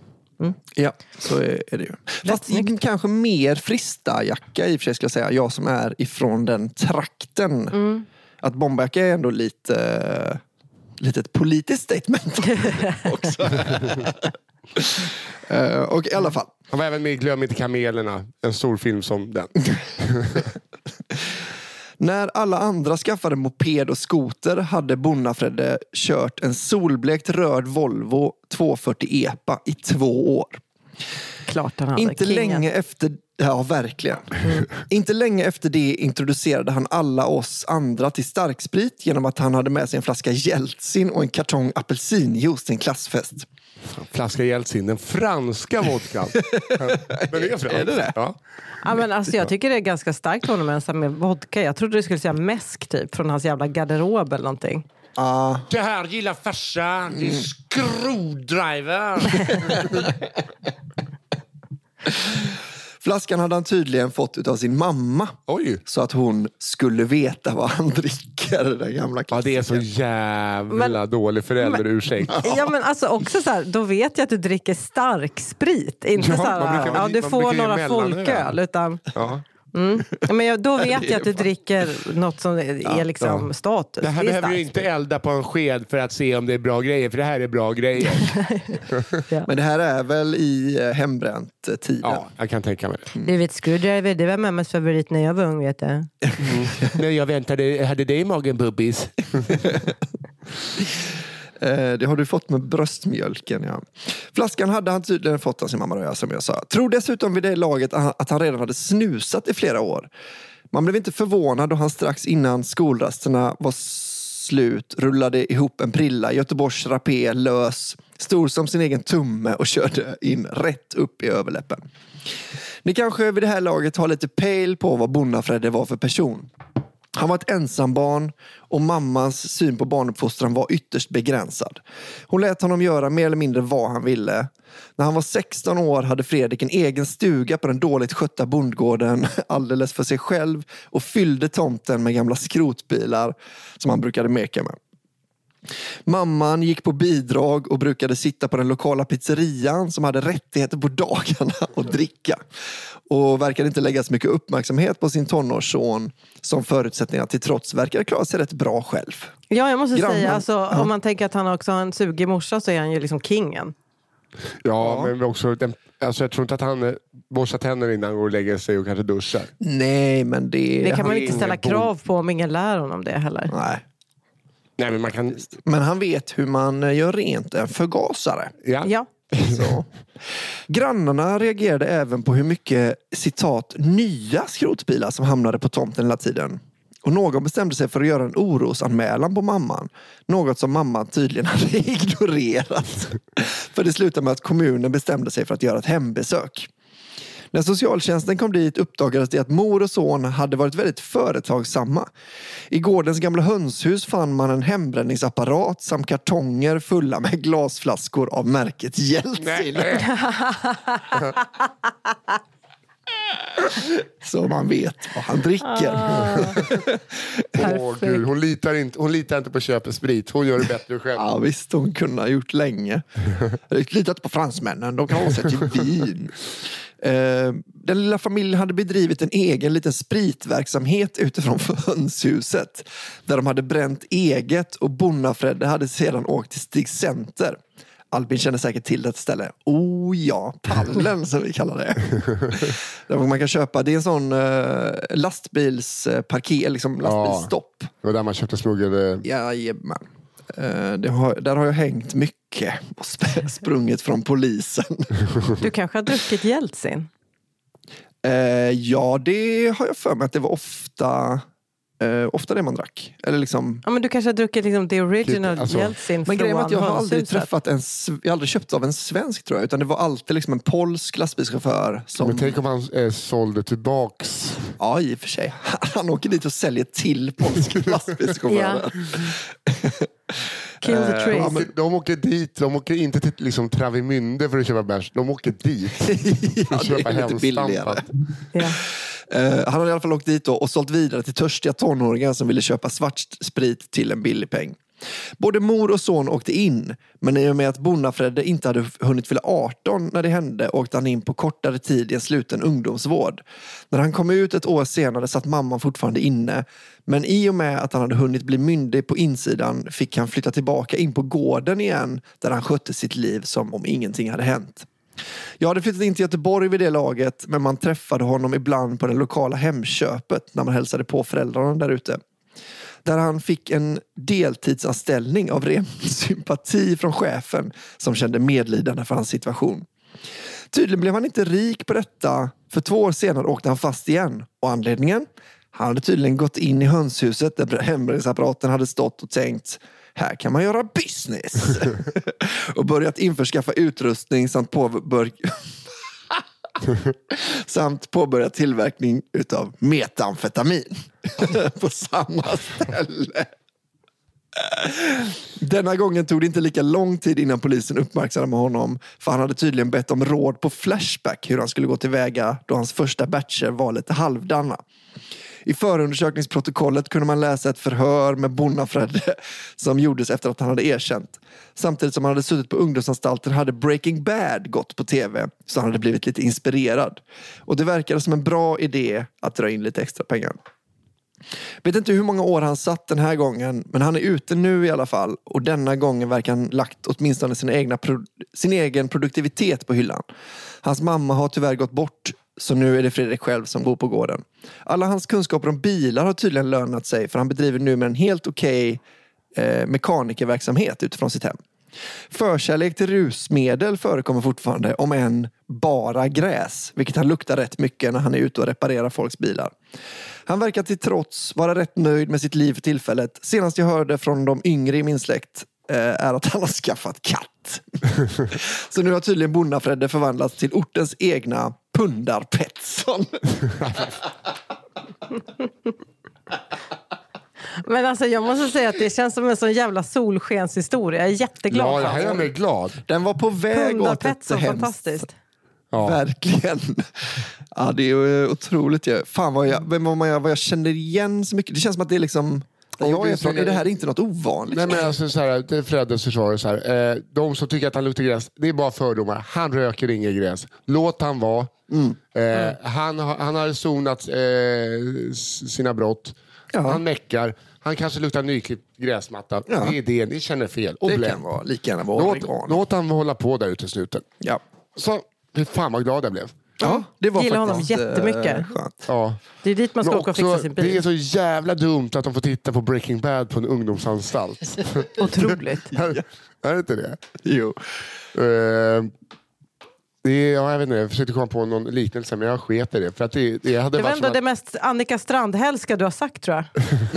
Ja, så är, det ju. Fast snyggt. kanske mer frista jacka i och för sig skulle jag säga. Jag som är ifrån den trakten. Mm. att bombjacka är ändå lite, lite ett politiskt statement också. Eh, och i alla fall. Han var även med i Glöm inte kamelerna. En stor film som den. När alla andra skaffade moped och skoter hade Bonnafredde kört en solblekt röd Volvo 240 EPA i två år. Klart han hade. Inte Kingen. länge efter Ja, verkligen. Inte länge efter det introducerade han alla oss andra till starksprit genom att han hade med sig en flaska Jeltsin och en kartong apelsinjuice till en klassfest. Flaska Jeltsin, den franska vodkan. Den är fransk. Är det det? Ja. Ja, men alltså, jag tycker det är ganska starkt honom ensam med vodka. Jag trodde du skulle säga mäsk typ, från hans jävla garderob eller någonting. Ah, Det här gillar farsan. Det är screwdriver. flaskan hade han tydligen fått av sin mamma. Oj. Så att hon skulle veta vad han dricker, den gamla Ja, det är så jävla Men- dålig förälderursäkt. Ja men alltså också så här, då vet jag att du dricker stark sprit. Inte Ja, så här, man brukar- ja, du man får några folköl. Utan, Ja. Mm. Ja, men jag, då vet det jag att du dricker något som är liksom ja. status. Det här är behöver du stark inte elda på en sked för att se om det är bra grejer, för det här är bra grejer. Men det här är väl i eh, hembränt-tiden? Ja, jag kan tänka mig det. Du vet screwdriver, det var mammas favorit när jag var ung. Vet du. När jag väntade, hade dig i magen Bubbis. Eh, det har du fått med bröstmjölken. Ja. Flaskan hade han tydligen fått av sin mamma, Röja, som jag sa. Tror dessutom vid det laget att han- att han redan hade snusat i flera år. Man blev inte förvånad då han strax innan skolrasterna var slut rullade ihop en prilla, Göteborgs rapé lös, stor som sin egen tumme och körde in rätt upp i överläppen. Ni kanske vid det här laget har lite pejl på vad Bonnafredde var för person. Han var ett ensambarn och mammans syn på barnuppfostran var ytterst begränsad. Hon lät honom göra mer eller mindre vad han ville. När han var 16 år hade Fredrik en egen stuga på den dåligt skötta bondgården alldeles för sig själv och fyllde tomten med gamla skrotbilar som han brukade meka med. Mamman gick på bidrag och brukade sitta på den lokala pizzerian som hade rättigheter på dagarna och dricka. Och verkade inte lägga så mycket uppmärksamhet på sin tonårsson som förutsättningar till trots verkade klara sig rätt bra själv. Ja, jag måste Grannen. säga, alltså, Ja. om man tänker att han också har en sugig morsa så är han ju liksom kingen. Ja, men också, den, alltså jag tror inte att han eh, borstar tänderna innan han går och lägger sig och kanske duschar. Nej, men det... Det kan man inte ställa krav på om ingen lär honom det heller. Nej. Nej, men man kan... Men han vet hur man eh, gör rent en förgasare. Ja. Ja. Så. Grannarna reagerade även på hur mycket citat nya skrotbilar som hamnade på tomten hela tiden. Och någon bestämde sig för att göra en orosanmälan på mamman. Något som mamman tydligen hade ignorerat. För det slutade med att kommunen bestämde sig för att göra ett hembesök. När socialtjänsten kom dit uppdagades det att mor och son hade varit väldigt företagsamma. I gårdens gamla hönshus fann man en hembränningsapparat samt kartonger fulla med glasflaskor av märket Jeltsin. Så man vet vad han dricker. Åh, Gud, hon, litar inte, hon litar inte på köpesprit. Hon gör det bättre själv. Ja visst, hon kunde ha gjort länge. Litat på fransmännen, de kan hålla sig till vin. Eh, Den lilla familjen hade bedrivit en egen liten spritverksamhet utifrån hönshuset. Där de hade bränt eget och Bonnafredde hade sedan åkt till Stig Center. Albin känner säkert till detta ställe. Oh ja, pallen som vi kallar det. Där man kan köpa, det är en sån uh, lastbilsparker, liksom lastbilsstopp. Det var där man köpte smuggelade... Jajamän. Eh, Det har, där har jag hängt mycket och sp- sprungit från polisen. Du kanske har druckit Jeltsin? Eh, ja, det har jag för mig att det var ofta, eh, ofta det man drack. Eller liksom, Ja, men du kanske har druckit liksom the original Alltså, Jeltsin men från grejen att jag har aldrig träffat en, jag har aldrig köpt av en svensk tror jag. Utan det var alltid liksom en polsk lastbilschaufför som, Men tänk om han eh, sålde tillbaks. ja i och för sig, han åker dit och säljer till polska lastbilschaufförer. Kill the Eh, trees. De åker, de åker dit, de åker inte till liksom, Travemünde för att köpa bärs. De åker dit för ja, att det köpa är lite billigare. hemstampat. Ja. Eh, han hade i alla fall åkt dit då och sålt vidare till törstiga tonåringar som ville köpa svart sprit till en billig peng. Både mor och son åkte in, men i och med att Bonnafredde inte hade hunnit fylla 18 när det hände åkte han in på kortare tid i en sluten ungdomsvård. När han kom ut ett år senare satt mamman fortfarande inne, men i och med att han hade hunnit bli myndig på insidan fick han flytta tillbaka in på gården igen där han skötte sitt liv som om ingenting hade hänt. Jag hade flyttat in till Göteborg vid det laget, men man träffade honom ibland på det lokala Hemköpet när man hälsade på föräldrarna där ute. Där han fick en deltidsanställning av ren sympati från chefen som kände medlidande för hans situation. Tydligen blev han inte rik på detta, för två år senare åkte han fast igen. Och anledningen? Han hade tydligen gått in i hönshuset där hembränningsapparaten hade stått och tänkt här kan man göra business. och börjat införskaffa utrustning samt påbör... samt påbörjat tillverkning utav metamfetamin på samma ställe. Denna gången tog det inte lika lång tid innan polisen uppmärksammade honom för han hade tydligen bett om råd på Flashback hur han skulle gå tillväga då hans första batcher var lite halvdana. I förundersökningsprotokollet kunde man läsa ett förhör med Bonnafredde som gjordes efter att han hade erkänt. Samtidigt som han hade suttit på ungdomsanstalten hade Breaking Bad gått på tv så han hade blivit lite inspirerad. Och det verkade som en bra idé att dra in lite extra pengar. Vet inte hur många år han satt den här gången, men han är ute nu i alla fall. Och denna gången verkar han lagt åtminstone sin, egna sin egen produktivitet på hyllan. Hans mamma har tyvärr gått bort, så nu är det Fredrik själv som bor på gården. Alla hans kunskaper om bilar har tydligen lönat sig, för han bedriver nu med en helt okej okay, eh, mekanikerverksamhet utifrån sitt hem. Förkärlek till rusmedel förekommer fortfarande, om än bara gräs, vilket han luktar rätt mycket när han är ute och reparerar folks bilar. Han verkar till trots vara rätt nöjd med sitt liv för tillfället. Senast jag hörde från de yngre i min släkt eh, är att han har skaffat katt. Så nu har tydligen Bonnafredde förvandlats till ortens egna Pundar-Petson. Men alltså jag måste säga att det känns som en sån jävla solskenshistoria. Jag är jätteglad. Ja, det här gör mig glad. Den var på väg åt ett fantastiskt. Ja. Verkligen. Ja, det är otroligt. Fan vad jag, vad, jag, vad jag känner igen så mycket. Det känns som att det är liksom... jag är från, är det här inte något ovanligt? Nej, men alltså, så här, det är Freddes försvar. Så här, eh, de som tycker att han luktar gräs, det är bara fördomar. Han röker inget gräs. Låt han vara. Mm. Eh, mm. Han, han har sonat eh, sina brott. Ja. Han meckar. Han kanske luktar nyklippt gräsmatta. Ja. Det är det, ni känner fel. Och det blä. kan vara, lika gärna vara låt, låt han hålla på där ute snuten. Ja. Så, fan vad glad jag blev. Ja, det var Gillar faktiskt honom jättemycket. Eh, skönt. Ja. Det är dit man ska åka och fixa sin bil. Det är så jävla dumt att de får titta på Breaking Bad på en ungdomsanstalt. Otroligt. är, är det inte det? Jo. Uh, det är, ja, jag, vet inte, jag försökte komma på någon liknelse men jag sket i det. För att det, det, hade det var ändå att... det mest Annika Strandhällska du har sagt tror jag.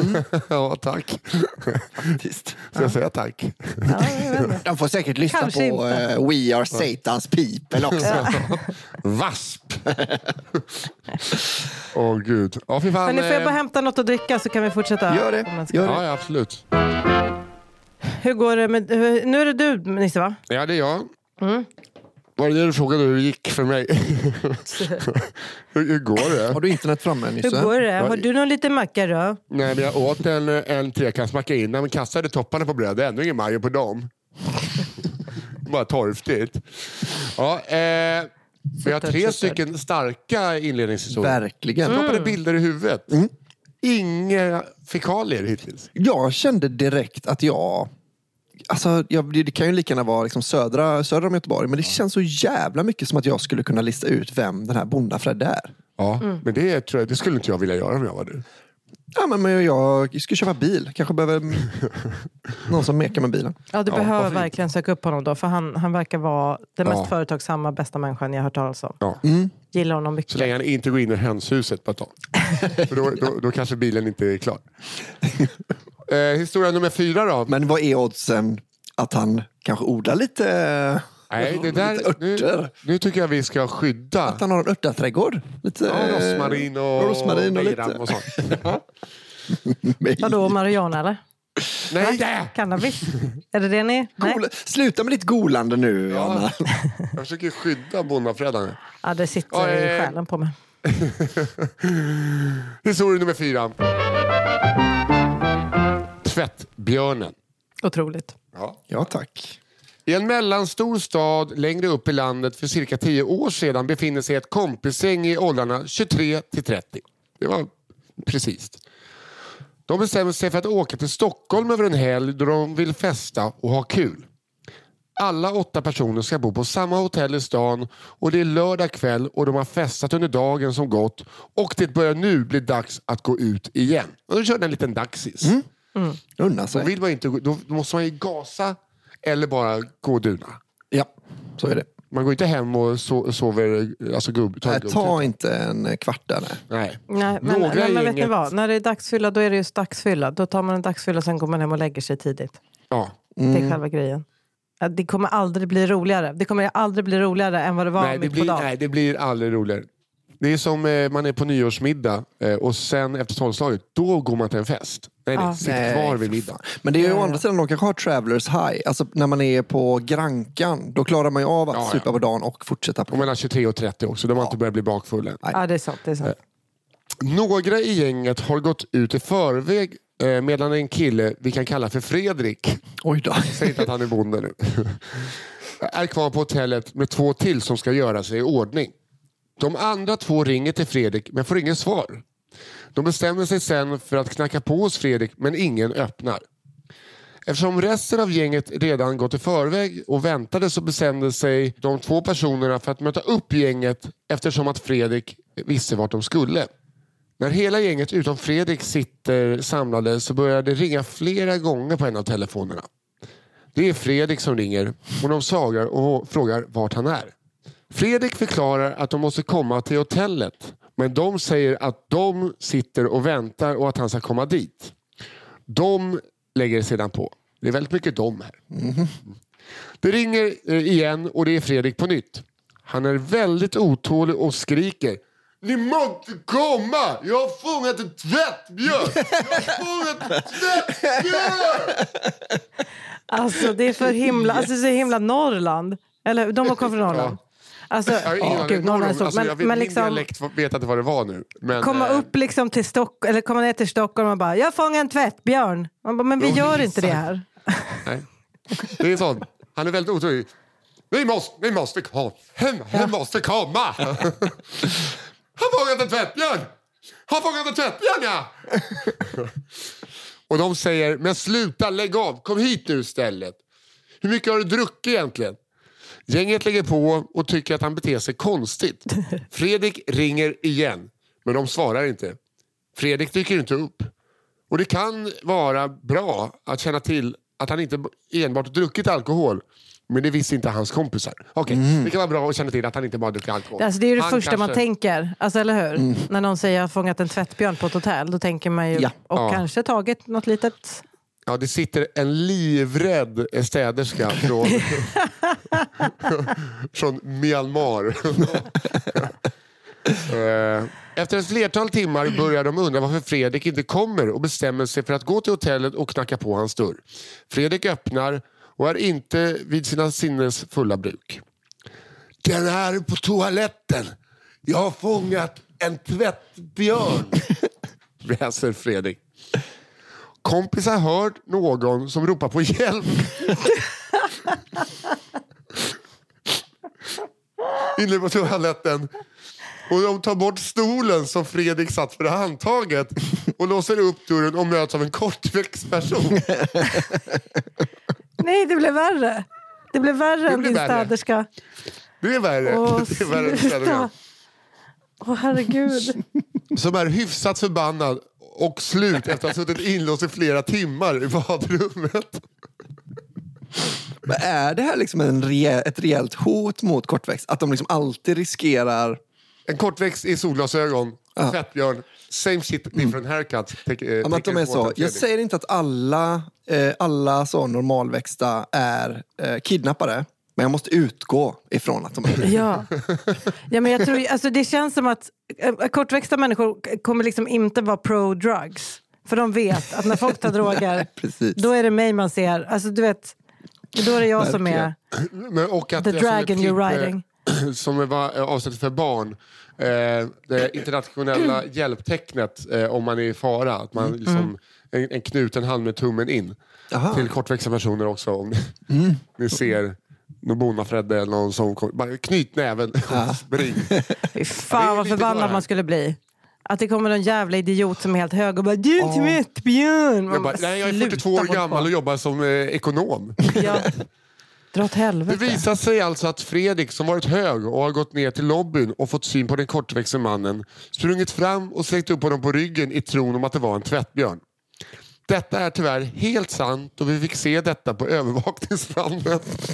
Mm. ja, tack. Faktiskt. Ska ja. jag säga tack? Ja, De får säkert lyssna Kanske på uh, We Are Satans People också. Wasp! Åh oh, gud. Ja, för fan, men nu får jag bara hämta något att dricka så kan vi fortsätta. Gör det. Gör det. Ja, absolut. Hur går det med... Nu är det du Nisse va? Ja, det är jag. Mm. Var det det du frågade hur det gick för mig? hur, hur går det? Har du internet framme Nisse? Hur går det? Har du någon liten macka då? Nej, men jag åt en, en trekantsmacka innan men kastade topparna på brödet. Ändå ingen majo på dem. Bara torftigt. Ja, eh, vi har tre stycken starka inledningshistorier. Verkligen. Droppade mm. bilder i huvudet. Mm. Inga fekalier hittills. Jag kände direkt att jag Alltså, jag, det kan ju lika gärna vara liksom södra, södra om Göteborg, men det känns så jävla mycket som att jag skulle kunna lista ut vem den här Bondafred är. Ja, mm. men det, tror jag, det skulle inte jag vilja göra om jag var du. Ja, men, men jag ska köpa bil. Kanske behöver någon som mekar med bilen. Ja, du ja, behöver verkligen söka upp honom då. För han, han verkar vara den mest ja. företagsamma, bästa människan jag har hört talas om. Ja. Mm. Gillar honom mycket. Så länge han inte går in i hönshuset på ett tag. För då, då, då kanske bilen inte är klar. Eh, historia nummer fyra då. Men vad är oddsen att han kanske odlar lite Nej, det där, nu, nu, tycker jag vi ska skydda. Att han har en örtaträdgård. Lite, ja, rosmarin och, rosmarin och, lite. och sånt. Vadå, marijuana eller? Nej! Va? Cannabis? är det det ni... Gola, sluta med ditt golande nu, ja. Anna. jag försöker skydda bonnafredagen. Ja, det sitter ja, i själen på mig. Historia nummer fyra. Tvättbjörnen. Otroligt. Ja. Ja, tack. I en mellanstor stad längre upp i landet för cirka 10 år sedan befinner sig ett kompisgäng i åldrarna 23 till 30. Det var precis. De bestämmer sig för att åka till Stockholm över en helg då de vill festa och ha kul. Alla åtta personer ska bo på samma hotell i stan och det är lördag kväll och de har festat under dagen som gått och det börjar nu bli dags att gå ut igen. Och då körde en liten dagsis. Unna Då, sig. vill man inte, gå- då måste man ju gasa eller bara gå och duna. Ja, så är det. Man går inte hem och so sover, alltså gubb, tar Nej, gubb. ta inte en kvart där. nej. Nej. Nej, men, Några nej, men vet ni vad? När det är dagsfylla, då är det just dagsfylla. Då tar man en dagsfylla och sen går man hem och lägger sig tidigt. Ja. Det Mm. är själva grejen. Det kommer aldrig bli roligare. Det kommer aldrig bli roligare än vad det var Nej, det mitt blir, på dagen. nej, det blir aldrig roligare. Det är som eh, man är på nyårsmiddag eh, och sen efter tolvslaget, då går man till en fest. Nej, nej, Ja. sitt Nej, kvar vid middag. Men det är ju Ja, å ja. andra sidan, de kanske har travelers high. Alltså när man är på Grankan, då klarar man ju av att Ja, ja. supa på dagen och fortsätta Och på. mellan 23 och 30 också, de har inte börjat bli bakfulla än. Ja, det är sant. Det är sant. Några i gänget har gått ut i förväg eh, medan en kille vi kan kalla för Fredrik, Oj då. säg inte att han är bonde nu, är kvar på hotellet med två till som ska göra sig i ordning. De andra två ringer till Fredrik men får ingen svar. De bestämmer sig sen för att knacka på hos Fredrik men ingen öppnar. Eftersom resten av gänget redan gått i förväg och väntade så bestämde sig de två personerna för att möta upp gänget eftersom att Fredrik visste vart de skulle. När hela gänget utom Fredrik sitter samlade så börjar det ringa flera gånger på en av telefonerna. Det är Fredrik som ringer och de svarar och frågar vart han är. Fredrik förklarar att de måste komma till hotellet men de säger att de sitter och väntar och att han ska komma dit. De lägger sedan på. Det är väldigt mycket de här. Det ringer eh, igen och det är Fredrik på nytt. Han är väldigt otålig och skriker. Ni måste komma! Jag har fångat en tvättbjörn! Jag har fångat en tvättbjörn! Alltså det är för himla, alltså, så himla Norrland. Eller de har kommit från Norrland. Alltså, Jag har ingen aning. alltså, jag Men, vet, men min liksom dialekt vet inte vad det var nu. Men, komma eh, upp liksom till Stock eller komma ner till Stockholm och bara “jag fångar en tvättbjörn”. Bara, men vi gör inte det här. Nej. Det är sånt. Han är väldigt otålig. Ni måste, ni måste komma. Hem, hem måste komma. Har fångat en tvättbjörn. Har fångat en tvättbjörn, ja. Och de säger, men sluta, lägg av. Kom hit nu istället. Hur mycket har du druckit egentligen? Gänget lägger på och tycker att han beter sig konstigt. Fredrik ringer igen, men de svarar inte. Fredrik dyker inte upp. Och det kan vara bra att känna till att han inte enbart druckit alkohol. Men det visste inte hans kompisar. Okej, Det kan vara bra att känna till att han inte bara druckit alkohol. Alltså, det är ju det Han första man kanske- tänker, alltså, eller hur? När någon säger “jag har fångat en tvättbjörn på ett hotell”, då tänker man ju, Ja. och Ja. kanske tagit något litet... Ja, det sitter en livrädd städerska från, från Myanmar. Eh, Efter ett flertal timmar börjar de undra varför Fredrik inte kommer och bestämmer sig för att gå till hotellet och knacka på hans dörr. Fredrik öppnar och är inte vid sina sinnes fulla bruk. Den är på toaletten. Jag har fångat en tvättbjörn. Väser Fredrik. Kompisar hör någon som ropar på hjälp. Inne på toaletten. Och de tar bort stolen som Fredrik satt för handtaget och låser upp dörren och möts av en kortväxt person. Nej, det blev värre. Det blev värre än blev din värre. städerska. Det är värre. Åh, det är värre än städerska. Åh herregud. Som är hyfsat förbannad och slut efter att ha suttit inlåst i flera timmar i badrummet. Men är det här liksom en rejäl, ett rejält hot mot kortväxt? Att de liksom alltid riskerar... En kortväxt i solglasögon, Ja. tvättbjörn, same shit different haircut. Eh, Ja, att de är så. Jag säger inte att alla, eh, alla så normalväxta är eh, kidnappare. Men jag måste utgå ifrån att de är det. Ja. ja men jag tror, alltså det känns som att eh, kortväxta människor kommer liksom inte vara pro-drugs. För de vet att när folk tar droger, Precis. då är det mig man ser. Alltså du vet, då är det jag som är Men, och att, the dragon ett you're eh, riding. som var eh, avsett för barn. Eh, det internationella hjälptecknet eh, om man är i fara. Att man liksom, en, en knuten hand med tummen in. Aha. Till kortväxta personer också. Om ni, ni ser någon Bona-Fredde eller någon som kommer. Bara knyt näven och spring. Fy Ja, det fan är vad förbannad man skulle bli. Att det kommer någon jävla idiot som är helt hög och bara du är en tvättbjörn. Man Jag, bara, nej, jag är sluta 42 år gammal och jobbar som eh, ekonom. Ja. Dra åt Det helvete. visar sig alltså att Fredrik som varit hög och har gått ner till lobbyn och fått syn på den kortväxte mannen sprungit fram och släckt upp honom på ryggen i tron om att det var en tvättbjörn. Detta är tyvärr helt sant och vi fick se detta på övervakningsbandet.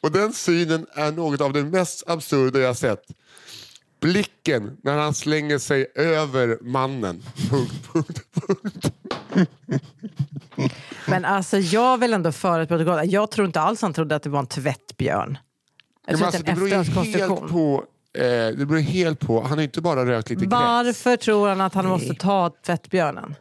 Och den synen är något av det mest absurda jag sett. Blicken när han slänger sig över mannen. Punkt, punkt, punkt. Men alltså jag vill ändå föra ett protokoll. Jag tror inte alls han trodde att det var en tvättbjörn. Jag tror alltså, det beror helt på... Eh, det beror helt på. Han har inte bara rökt lite gräs. Varför tror han att han måste ta tvättbjörnen?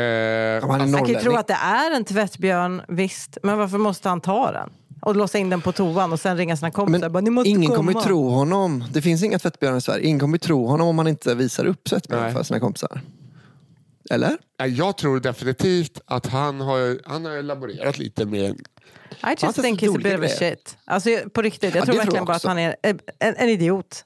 Eh, han kan ju tro att det är en tvättbjörn, visst. Men varför måste han ta den? Och låsa in den på toan och sen ringa sina kompisar. bara, Ni måste ingen komma. kommer ju tro honom. Det finns inga tvättbjörnar i Sverige. Ingen kommer ju tro honom om han inte visar upp tvättbjörn Nej. för sina kompisar. Eller? Jag tror definitivt att han har, han har laborerat lite med... I just think he's a bit of a shit. Alltså på riktigt, jag Ja, tror verkligen jag bara att han är en, en, en idiot.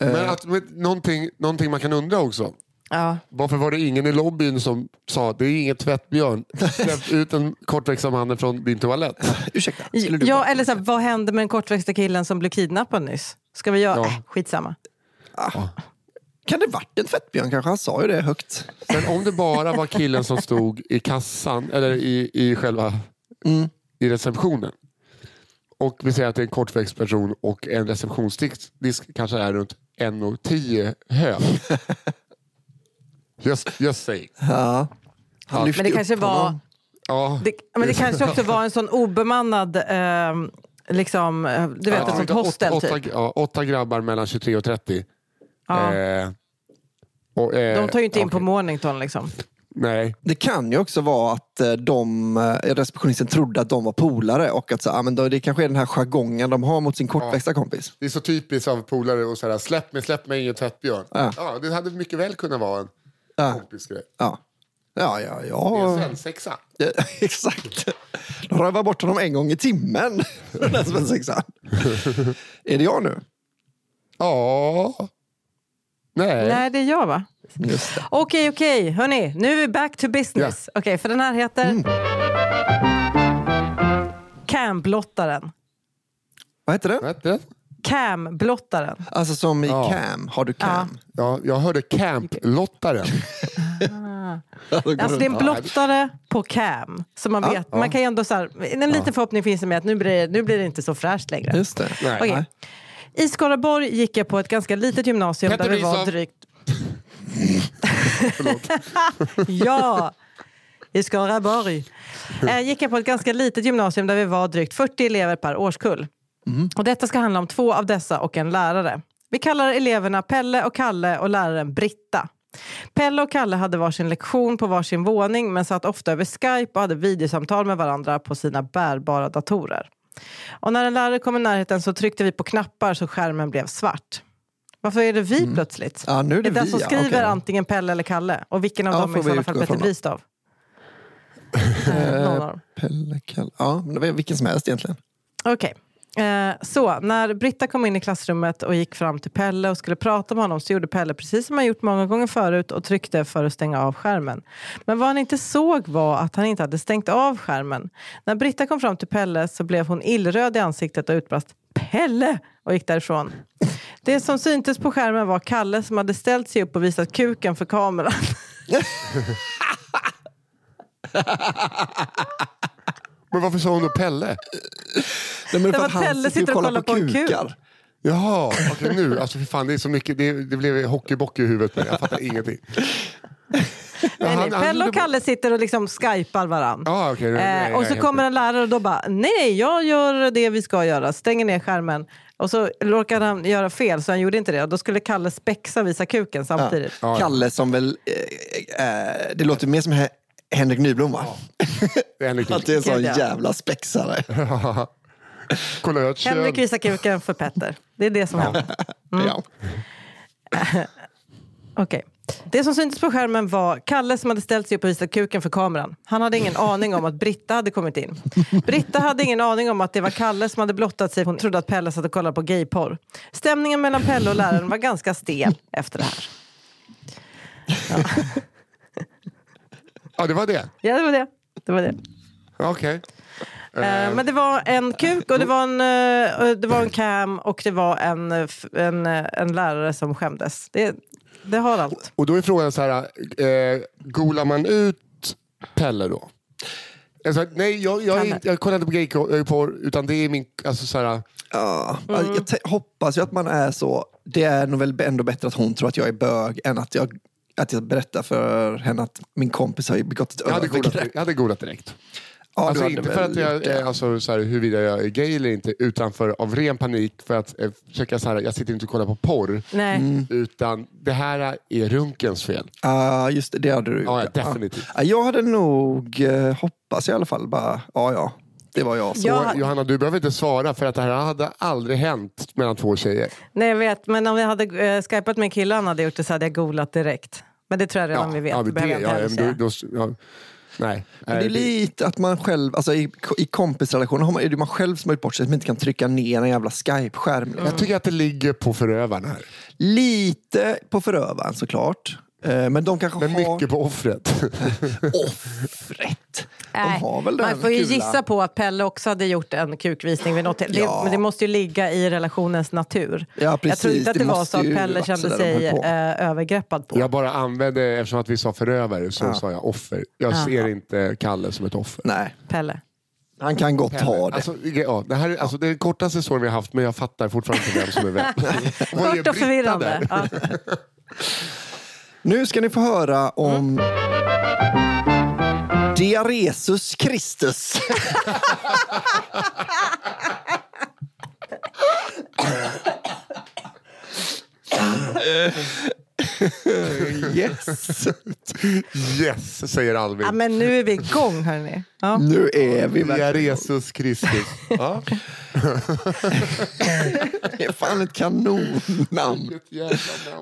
Men att, men, någonting, någonting man kan undra också. Ja. Varför var det ingen i lobbyn som sa att det är ingen tvättbjörn? Släpp ut den kortväxta mannen från din toalett. Ursäkta, skulle du Ja, bara- eller så här, vad hände med den kortväxta killen som blev kidnappad nyss? Ska vi göra? Ja. Äh, skitsamma. Kan det varit en tvättbjörn kanske? Han sa ju det högt. Men om det bara var killen som stod i kassan, eller i, i själva i receptionen. Och vi säger att det är en kortväxt person och en receptionsdisk disk kanske är runt 1,10 hög. Just, just saying. Ja. Han lyfte Men det kanske var... Ja. Det, men det kanske också var en sån obemannad, ehm, liksom, eh, du vet, Ja, ett sånt åtta- hostel åtta, typ. ja, åtta grabbar mellan 23 och 30. Ja. Eh, och, eh, De tar ju inte in på okej. Mornington liksom. Nej, Det kan ju också vara att eh, de, eh, receptionisten trodde att de var polare och att så, ah, men då, det kanske är den här jargongen de har mot sin kortväxta kompis. det är så typiskt av polare och släpp mig, släpp mig, ingen tvättbjörn. Ja. Ja, det hade mycket väl kunnat vara en Ja. kompisgrej. Ja, ja, ja. Det är ja. en svensexa. Ja, Exakt. De rövar bort honom en gång i timmen. Den här svensexan. är det jag nu? Ja. Nej. Nej, det är jag va? Okej, okej. Hörni, nu är vi back to business. Okej, för den här heter... Mm. Camblottaren. Vad heter? Vad hette det? Camblottaren. Alltså som i Ja. cam. Har du cam? Ja, jag hörde Camp-lottaren. Alltså det är en blottare på cam. Så man, vet, man kan ju ändå så här, en liten förhoppning finns det med att nu blir, det, nu blir det inte så fräscht längre. Just det. Nej. Okej. I Skaraborg gick jag på ett ganska litet gymnasium Petter där vi var drygt... ja, i Skaraborg. Eh, gick jag på ett ganska litet gymnasium där vi var drygt 40 elever per årskull. Och detta ska handla om två av dessa och en lärare. Vi kallar eleverna Pelle och Kalle och läraren Britta. Pelle och Kalle hade varsin lektion på varsin våning men satt ofta över Skype och hade videosamtal med varandra på sina bärbara datorer. Och när en lärare kom i närheten så tryckte vi på knappar så skärmen blev svart. Varför är det vi plötsligt? Ja, nu är det den vi, som ja, skriver okej. antingen Pelle eller Kalle? Och vilken av Ja, dem är i sådana fall Petter. Bristav? Eh. Pelle, Kalle. Ja, det vilken som helst egentligen. Okej. Eh, så, när Britta kom in i klassrummet och gick fram till Pelle och skulle prata med honom så gjorde Pelle precis som han gjort många gånger förut och tryckte för att stänga av skärmen. Men vad han inte såg var att han inte hade stängt av skärmen. När Britta kom fram till Pelle så blev hon illröd i ansiktet och utbrast Pelle! och gick därifrån. Det som syntes på skärmen var Kalle som hade ställt sig upp och visat kuken för kameran. Men varför sa hon då Pelle? Nej, men Det för var att Pelle sitter och kollar på, en kuk. kukar. Jaha, okej nu. Alltså för fan, det är så mycket. Det, det blev hockeybock i huvudet på mig. Jag fattar ingenting. Nej, nej. Pelle och Kalle sitter och liksom skypar varandra. Nej, nej, Eh, och så kommer en lärare och då bara, nej, nej, jag gör det vi ska göra. Stänger ner skärmen. Och så råkade han göra fel så han gjorde inte det. Och då skulle Kalle spexa och visa kuken samtidigt. Ja, ja. Kalle som väl... Eh, eh, det låter mer som Henrik Nyblom va? Det är en liten- Att det är en sån Gud, ja. jävla spexare. Kön. Henrik visar kuken för Petter. Det är det som händer. Ja. Okej. Det som syntes på skärmen var Kalle som hade ställt sig upp och visat kuken för kameran. Han hade ingen aning om att Britta hade kommit in. Britta hade ingen aning om att det var Kalle som hade blottat sig. Hon trodde att Pelle satt och kollade på gayporr. Stämningen mellan Pelle och läraren var ganska stel efter det här. Ja, det var det? Ja, det var det. det, var det. Okej. Eh, Men det var en kuk och det var en, eh, det var en cam och det var en, eh, en, eh, en lärare som skämdes. Det, det har allt. Och då är frågan så här, eh, golar man ut Pelle då? Alltså, nej, jag, jag, inte, jag kollar inte på gayporr, utan det är min... Alltså, så här, Ja, Mm. alltså, jag hoppas ju att man är så. Det är nog väl ändå bättre att hon tror att jag är bög än att jag, att jag berättar för henne att min kompis har begått ett jag, hade golat, övergrepp. jag hade golat direkt. Ja, alltså, hade inte för att jag, det. alltså, så här, huruvida jag är gay eller inte, utan för, av ren panik för att eh, försöka, så här, jag sitter inte och kollar på porr. Nej. Mm. Utan det här är runkens fel. Ja, just det. Det hade du gjort. Ja, definitivt. Ja, jag hade nog, eh, hoppas i alla fall, bara, ja ja, det var jag. Så. Ja. Och, Johanna, du behöver inte svara för att det här hade aldrig hänt mellan två tjejer. Nej, jag vet. Men om jag hade eh, skypat med han hade gjort det så hade jag googlat direkt. Men det tror jag redan vi vet. Ja, Det men behöver det, jag inte ja, då, då, ja, nej. Men det är lite att man själv, alltså i, i kompisrelationer har man, är det man själv som har gjort bort sig som inte kan trycka ner en jävla Skype-skärm. liksom. Jag tycker att det ligger på förövarna här. Lite på förövaren såklart. Eh, Men de kanske Men har mycket på offret. offret. De Nej, har väl den Man får ju kula. gissa på att Pelle också hade gjort en kukvisning vid något det, Ja. Men det måste ju ligga i relationens natur. Ja, jag precis. tror inte att det, Det var så att Pelle kände de sig eh, övergreppad på. Jag bara använde, eftersom att vi sa förövare, så sa jag offer. Jag Ja. ser inte Kalle som ett offer. Nej, Pelle. han kan gott ha det. Alltså, ja, det, här är, alltså, det är den kortaste storyn vi har haft, men jag fattar fortfarande inte vem som är vem. Kort och förvirrande. Ja. Nu ska ni få höra om Diaresus Kristus. yes, Yes, säger Alvin. Ja, men nu är vi igång hörni. Ja. nu är vi verkligen Jesus Kristus. Ja. Det är fan ett kanonnamn.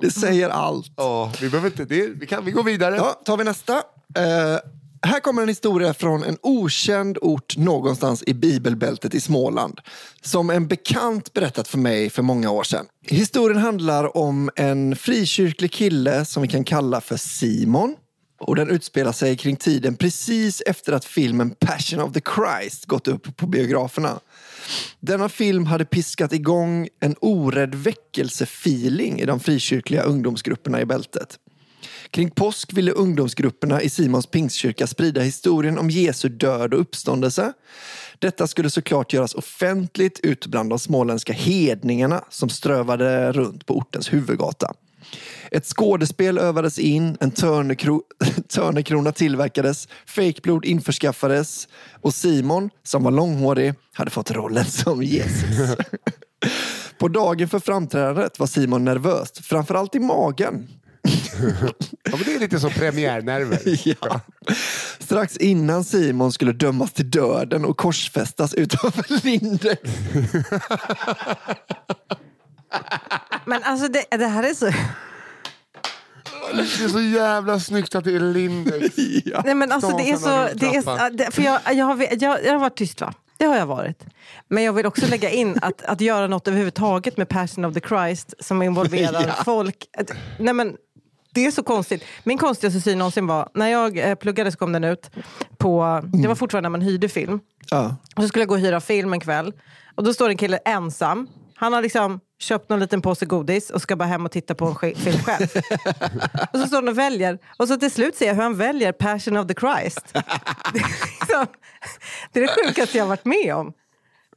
Det säger allt. Ja, vi behöver inte det. Vi, kan, vi går vidare. Ja, tar vi nästa. Eh, här kommer en historia från en okänd ort någonstans i bibelbältet i Småland. Som en bekant berättat för mig för många år sedan. Historien handlar om en frikyrklig kille som vi kan kalla för Simon. Och den utspelar sig kring tiden precis efter att filmen Passion of the Christ gått upp på biograferna. Denna film hade piskat igång en orädd väckelsefeeling i de frikyrkliga ungdomsgrupperna i bältet. Kring påsk ville ungdomsgrupperna i Simons pingstkyrka sprida historien om Jesu död och uppståndelse. Detta skulle såklart göras offentligt ut bland de småländska hedningarna som strövade runt på ortens huvudgata. Ett skådespel övades in, en törnekro törnekrona tillverkades, fejkblod införskaffades och Simon, som var långhårig, hade fått rollen som Jesus. På dagen för framträdandet var Simon nervös, framförallt i magen. Ja, men det är lite som premiärnerver. Ja. Strax innan Simon skulle dömas till döden och korsfästas utanför Lindex. Men alltså det, det här är så... Det är så jävla snyggt att det är Lindex. Ja. Nej, men alltså, det är så, det är, för jag, jag, har, jag, jag har varit tyst va? Det har jag varit. Men jag vill också lägga in att, att göra något överhuvudtaget med Passion of the Christ som involverar Ja. folk. Att- Nej, men, det är så konstigt. Min konstigaste syn någonsin var, när jag eh, pluggade så kom den ut på, det var fortfarande när man hyrde film. Ja. Och så skulle jag gå och hyra film en kväll. Och då står en kille ensam. Han har liksom köpt någon liten påse godis och ska bara hem och titta på en film själv. och så står han och väljer. Och så till slut ser jag hur han väljer Passion of the Christ. det, är liksom, det är det sjukaste jag varit med om.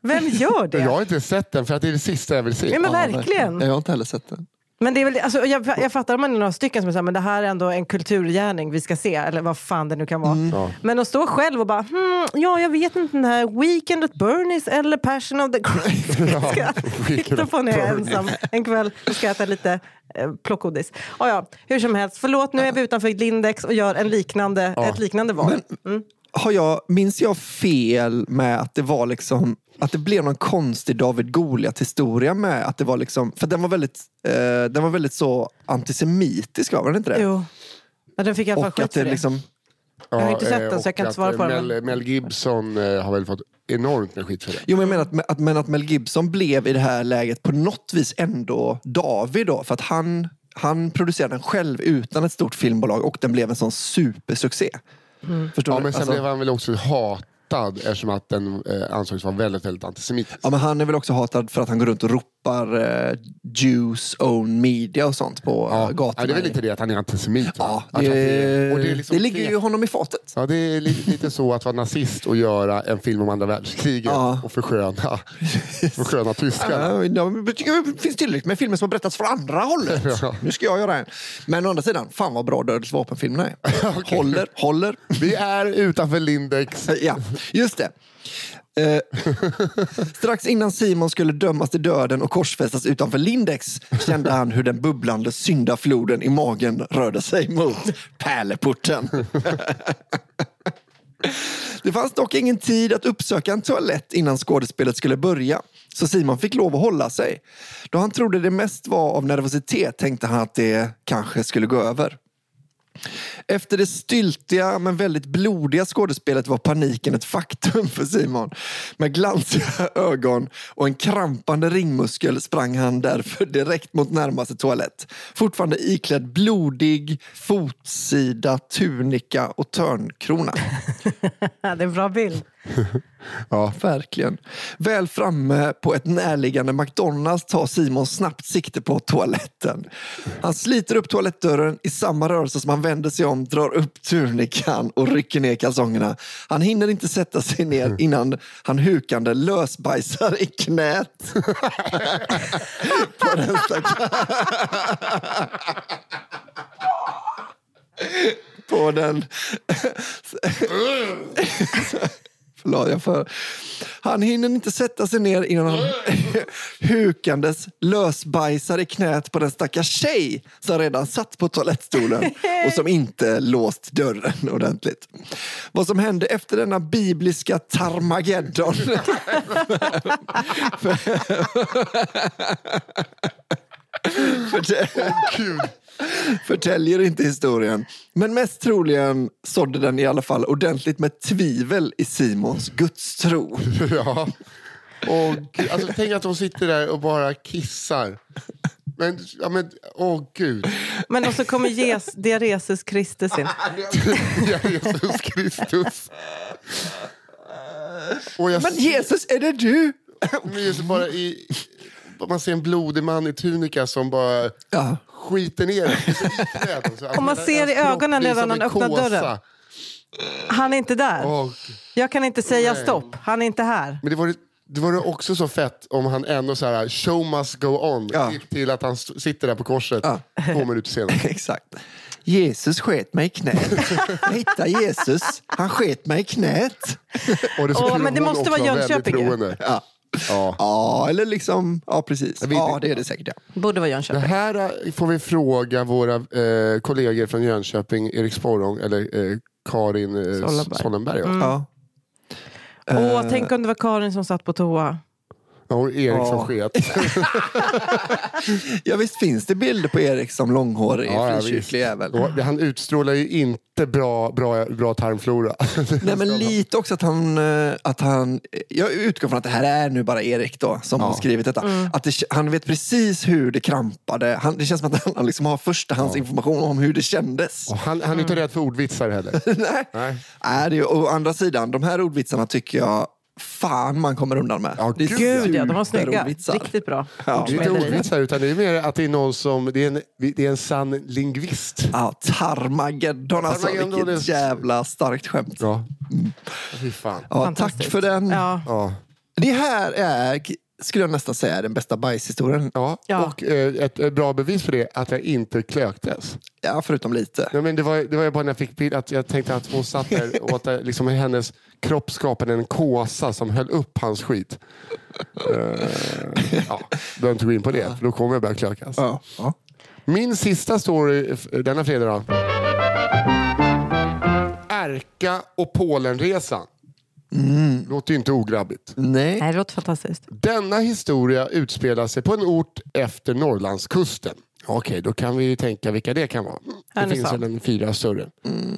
Vem gör det? Jag har inte sett den för att det är det sista jag vill se. Ja, men verkligen. Jag har inte heller sett den. Men det är väl, alltså, jag, jag fattar om man är några stycken som säger men det här är ändå en kulturgärning vi ska se, eller vad fan det nu kan vara. Mm. Ja. Men att stå själv och bara, hmm, ja jag vet inte den här Weekend at Bernies eller Passion of the Christ. ska jag Weekend titta på när jag är ensam en kväll och ska äta lite eh, plockgodis. Oh, ja, hur som helst, förlåt nu är vi utanför Lindex och gör en liknande, ett liknande val. Mm. har jag, minns jag fel med att det var liksom att det blev någon konstig David Goliat historia med att det var liksom, för den var väldigt, eh, den var väldigt så antisemitisk var den inte det? Jo. Men den fick i alla fall skit för det liksom, Jag har inte sett den, eh, så jag kan inte svara på eh, det, Mel, Mel Gibson eh, har väl fått enormt med skit för det. jo men jag menar att, att, men att Mel Gibson blev i det här läget på något vis ändå David då, för att han, han producerade den själv utan ett stort filmbolag och den blev en sån supersuccé. Förstår Ja, du? men sen Alltså- blev han väl också hatad eftersom att den eh, ansågs vara väldigt, väldigt antisemitisk. Ja, men han är väl också hatad för att han går runt och ropar eh, Jews own media och sånt på Ja, ja, gatorna. ja, det är väl lite det att han är antisemit. Ja, det, han är- och det, är liksom det ligger ju honom i fatet. Ja, det är li- lite så att vara nazist och göra en film om andra världskriget Ja. och försköna, försköna tyskarna. Ja, det finns tillräckligt med filmer som har berättats från andra hållet. Ja. Nu ska jag göra en. Men å andra sidan, fan vad bra Dödens vapenfilmerna är. Okej. Håller, håller. Vi är utanför Lindex. Ja, just det. Eh, strax innan Simon skulle dömas till döden och korsfästas utanför Lindex kände han hur den bubblande syndafloden i magen rörde sig mot pärleporten. Det fanns dock ingen tid att uppsöka en toalett innan skådespelet skulle börja. Så Simon fick lov att hålla sig. Då han trodde det mest var av nervositet tänkte han att det kanske skulle gå över. Efter det styltiga men väldigt blodiga skådespelet var paniken ett faktum för Simon. Med glansiga ögon och en krampande ringmuskel sprang han därför direkt mot närmaste toalett. Fortfarande iklädd blodig fotsida, tunika och törnkrona. Det är en bra bild. Ja, verkligen. Väl framme på ett närliggande McDonalds tar Simon snabbt sikte på toaletten. Han sliter upp toalettdörren i samma rörelse som han vänder sig om, drar upp tunikan och rycker ner kalsongerna. Han hinner inte sätta sig ner innan han hukande lösbajsar i knät. på den på den la jag för... Han hinner inte sätta sig ner innan han hukandes lösbajsar i knät på den stackars tjej som redan satt på toalettstolen och som inte låst dörren ordentligt. Vad som hände efter denna bibliska Tarmageddon för det, Gud förtäljer inte historien. Men mest troligen sådde den i alla fall ordentligt med tvivel i Simons gudstro. Ja. Och, alltså, tänk att de sitter där och bara kissar. Men, ja, men, åh gud. Men och så kommer jes, diaresis Kristus in. Ja, Jesus Kristus. Och jag Men Jesus, är det du? Men just bara i, man ser en blodig man i tunika som bara Ja. skiter ner den. Och man ser i ögonen redan när han öppnar dörren. Han är inte där. Åh, Jag kan inte säga Nej. stopp. Han är inte här. Men det var, det var också så fett om han ändå så här, show must go on, Ja. till att han sitter där på korset Ja. två minuter senare. Exakt. Jesus sket mig i knät. Jag hittade Jesus. Han sket mig i knät. Och det skulle men det måste vara Jönköping. Ja. Ja. ja, eller liksom... Ja, precis. Ja, det är det säkert. Ja. Borde vara Det Jönköping. här eh, får vi fråga våra eh, kollegor från Jönköping, Erik Sporrong eller eh, Karin eh, Sollenberg. Sollenberg. ja. Mm. Ja. Åh, Eh, tänk om det var Karin som satt på toa. Ja, och Erik som sket. ja, visst finns det bilder på Erik som långhårig Ja, frikyrklig jävel. Och Han utstrålar ju inte bra, bra, bra tarmflora. Nej, men lite också att han, eh, att han... Jag utgår från att det här är nu bara Erik då, som Ja. har skrivit detta. Att det, han vet precis hur det krampade. Han, det känns som att han liksom har förstahandsinformation om hur det kändes. Och han, han är inte rädd för ordvitsar heller. Nej. Nej. Nej, det är, ju- å andra sidan, de här ordvitsarna tycker jag fan man kommer undan med. Ja, det är gud, ja, de var snygga. Riktigt bra. Ja. Det är inte ordvitsar utan det är mer att det är någon som, det är en, det är en sann lingvist. Ja, Tarmageddon alltså. Vilket är- jävla starkt skämt. Ja, Ja. Fy fan. tack för den. Ja. Ja. Det här är, skulle jag nästan säga, den bästa bajshistorien. Ja. Ja. Och eh, ett, ett bra bevis för det att jag inte klöktes. Ja, förutom lite. Nej, men det, var, det var bara när jag fick bild att jag tänkte att hon satt där och att det, liksom, hennes kropp skapade en kåsa som höll upp hans skit. Uh, ja, behöver inte gå in på det, för då kommer jag börja klökas. Ja. Ja. Min sista story denna fredag då, är Erka och Polenresan. Låter ju inte ograbbigt. Nej. Nej, det låter fantastiskt. Denna historia utspelar sig på en ort efter Norrlandskusten. Okej, då kan vi ju tänka vilka det kan vara. Det Härnösand. finns väl en fyra större.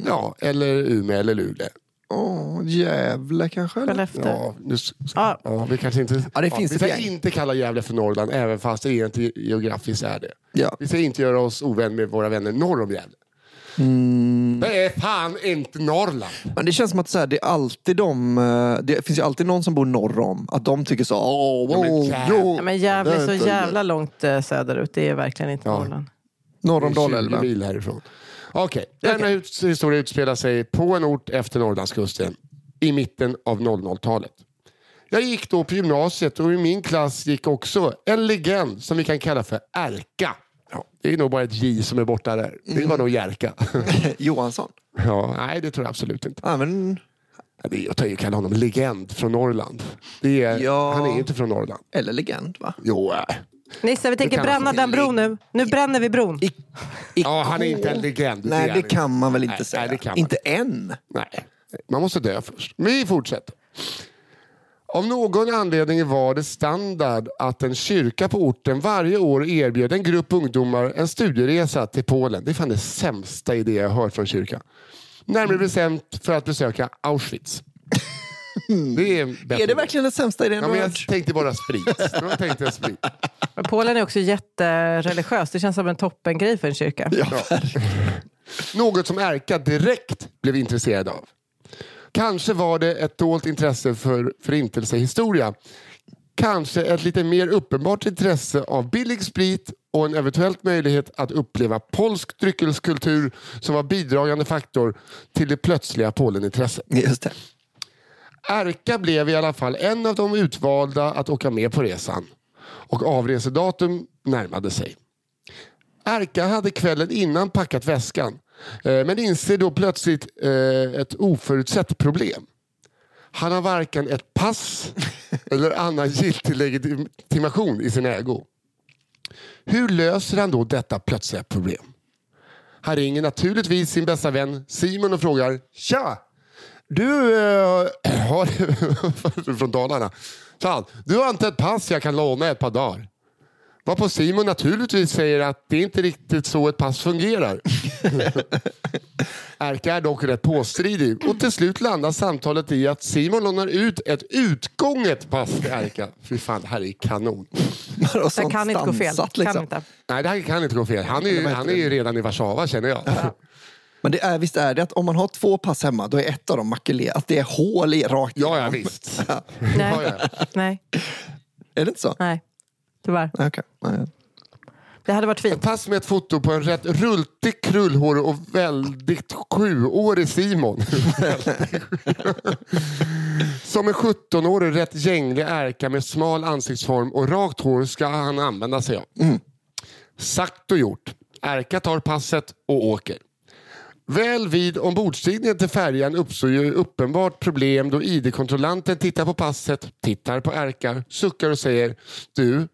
Ja, eller Umeå eller Luleå. Åh, Gävle kanske? eller? Skellefteå. Ja, nu, s- Ja. ja, vi kanske inte... Ja, det finns vi ett ska gäng. inte kalla Gävle för Norrland, även fast det inte geografiskt är det. Ja. Vi ska inte göra oss ovän med våra vänner norr om Gävle. Mm. Det är fan inte Norrland. Men det känns som att så här, det är alltid de, eh, det finns ju alltid någon som bor norr om, att de tycker så, åh, Ja, men åh, jävlar. jo, Ja, men Gävle är så jävla långt eh, söderut. Det är verkligen inte Ja. Norrland. Norr om Det är 20 Dalälven. mil härifrån. Okej, denna ut- historia utspelar sig på en ort efter Norrlandskusten i mitten av 00-talet. Jag gick då på gymnasiet och i min klass gick också en legend som vi kan kalla för Erka. Ja, det är nog bara ett J som är borta där. Det var nog Jerka. Johansson. Ja, nej, det tror jag absolut inte. Ja, men, det Jag tar ju kalla honom legend från Norrland. Det är, Ja. Han är inte från Norrland. eller legend va? Jo, äh. Nisse, vi tänker bränna den bron nu. Nu bränner vi bron. I, ja, han är inte en legend. Nej, det han kan man väl inte Nej, säga. nej, det kan man inte än. Nej, man måste dö först. Men vi fortsätter. Av någon anledning var det standard att en kyrka på orten varje år erbjöd en grupp ungdomar en studieresa till Polen. Det är fan det sämsta idé jag har hört från kyrkan. Närmare bestämt för att besöka Auschwitz. Det är, Är det verkligen den sämsta idén Ja, men jag tänkte bara sprit. Jag tänkte sprit. Men Polen är också jättereligiöst. Det känns som en toppengrej för en kyrka. Ja. Något som Erka direkt blev intresserad av. Kanske var det ett dolt intresse för förintelsehistoria. Kanske ett lite mer uppenbart intresse av billig sprit och en eventuellt möjlighet att uppleva polsk dryckeskultur som var bidragande faktor till det plötsliga Polenintresset. Just det. Erka blev i alla fall en av de utvalda att åka med på resan. Och avresedatum närmade sig. Erka hade kvällen innan packat väskan. Eh, Men inser då plötsligt eh, ett oförutsett problem. Han har varken ett pass eller annan giltig legitimation i sin ägo. Hur löser han då detta plötsliga problem? Han ringer naturligtvis sin bästa vän Simon och frågar Tja! Du eh, har... från Dalarna. Du har inte ett pass jag kan låna ett par dagar. Varpå Simon naturligtvis säger att det är inte riktigt så ett pass fungerar. Erka är dock rätt påstridig och till slut landar samtalet i att Simon lånar ut ett utgånget pass till Erka. Fy fan, det här är kanon. Det kan inte gå fel. Kan liksom. inte. Nej, det här kan inte gå fel. Han är ju, han är ju redan i Warszawa känner jag. Men det är, visst är det att om man har två pass hemma, då är ett av dem makulerat. Att det är hål i rakt Ja, ja igenom. visst. Nej. Ja, ja. Nej, Är det inte så? nej. Tyvärr. Nej. Det hade varit fint. pass med ett foto på en rätt rultig, krullhårig och väldigt sjuårig Simon. Som en 17-årig rätt gänglig ärka med smal ansiktsform och rakt hår ska han använda sig av. Sagt och gjort. Ärka tar passet och åker. Väl vid ombordstigningen till färjan uppstår ju uppenbart problem då ID-kontrollanten tittar på passet, tittar på Erka, suckar och säger Du,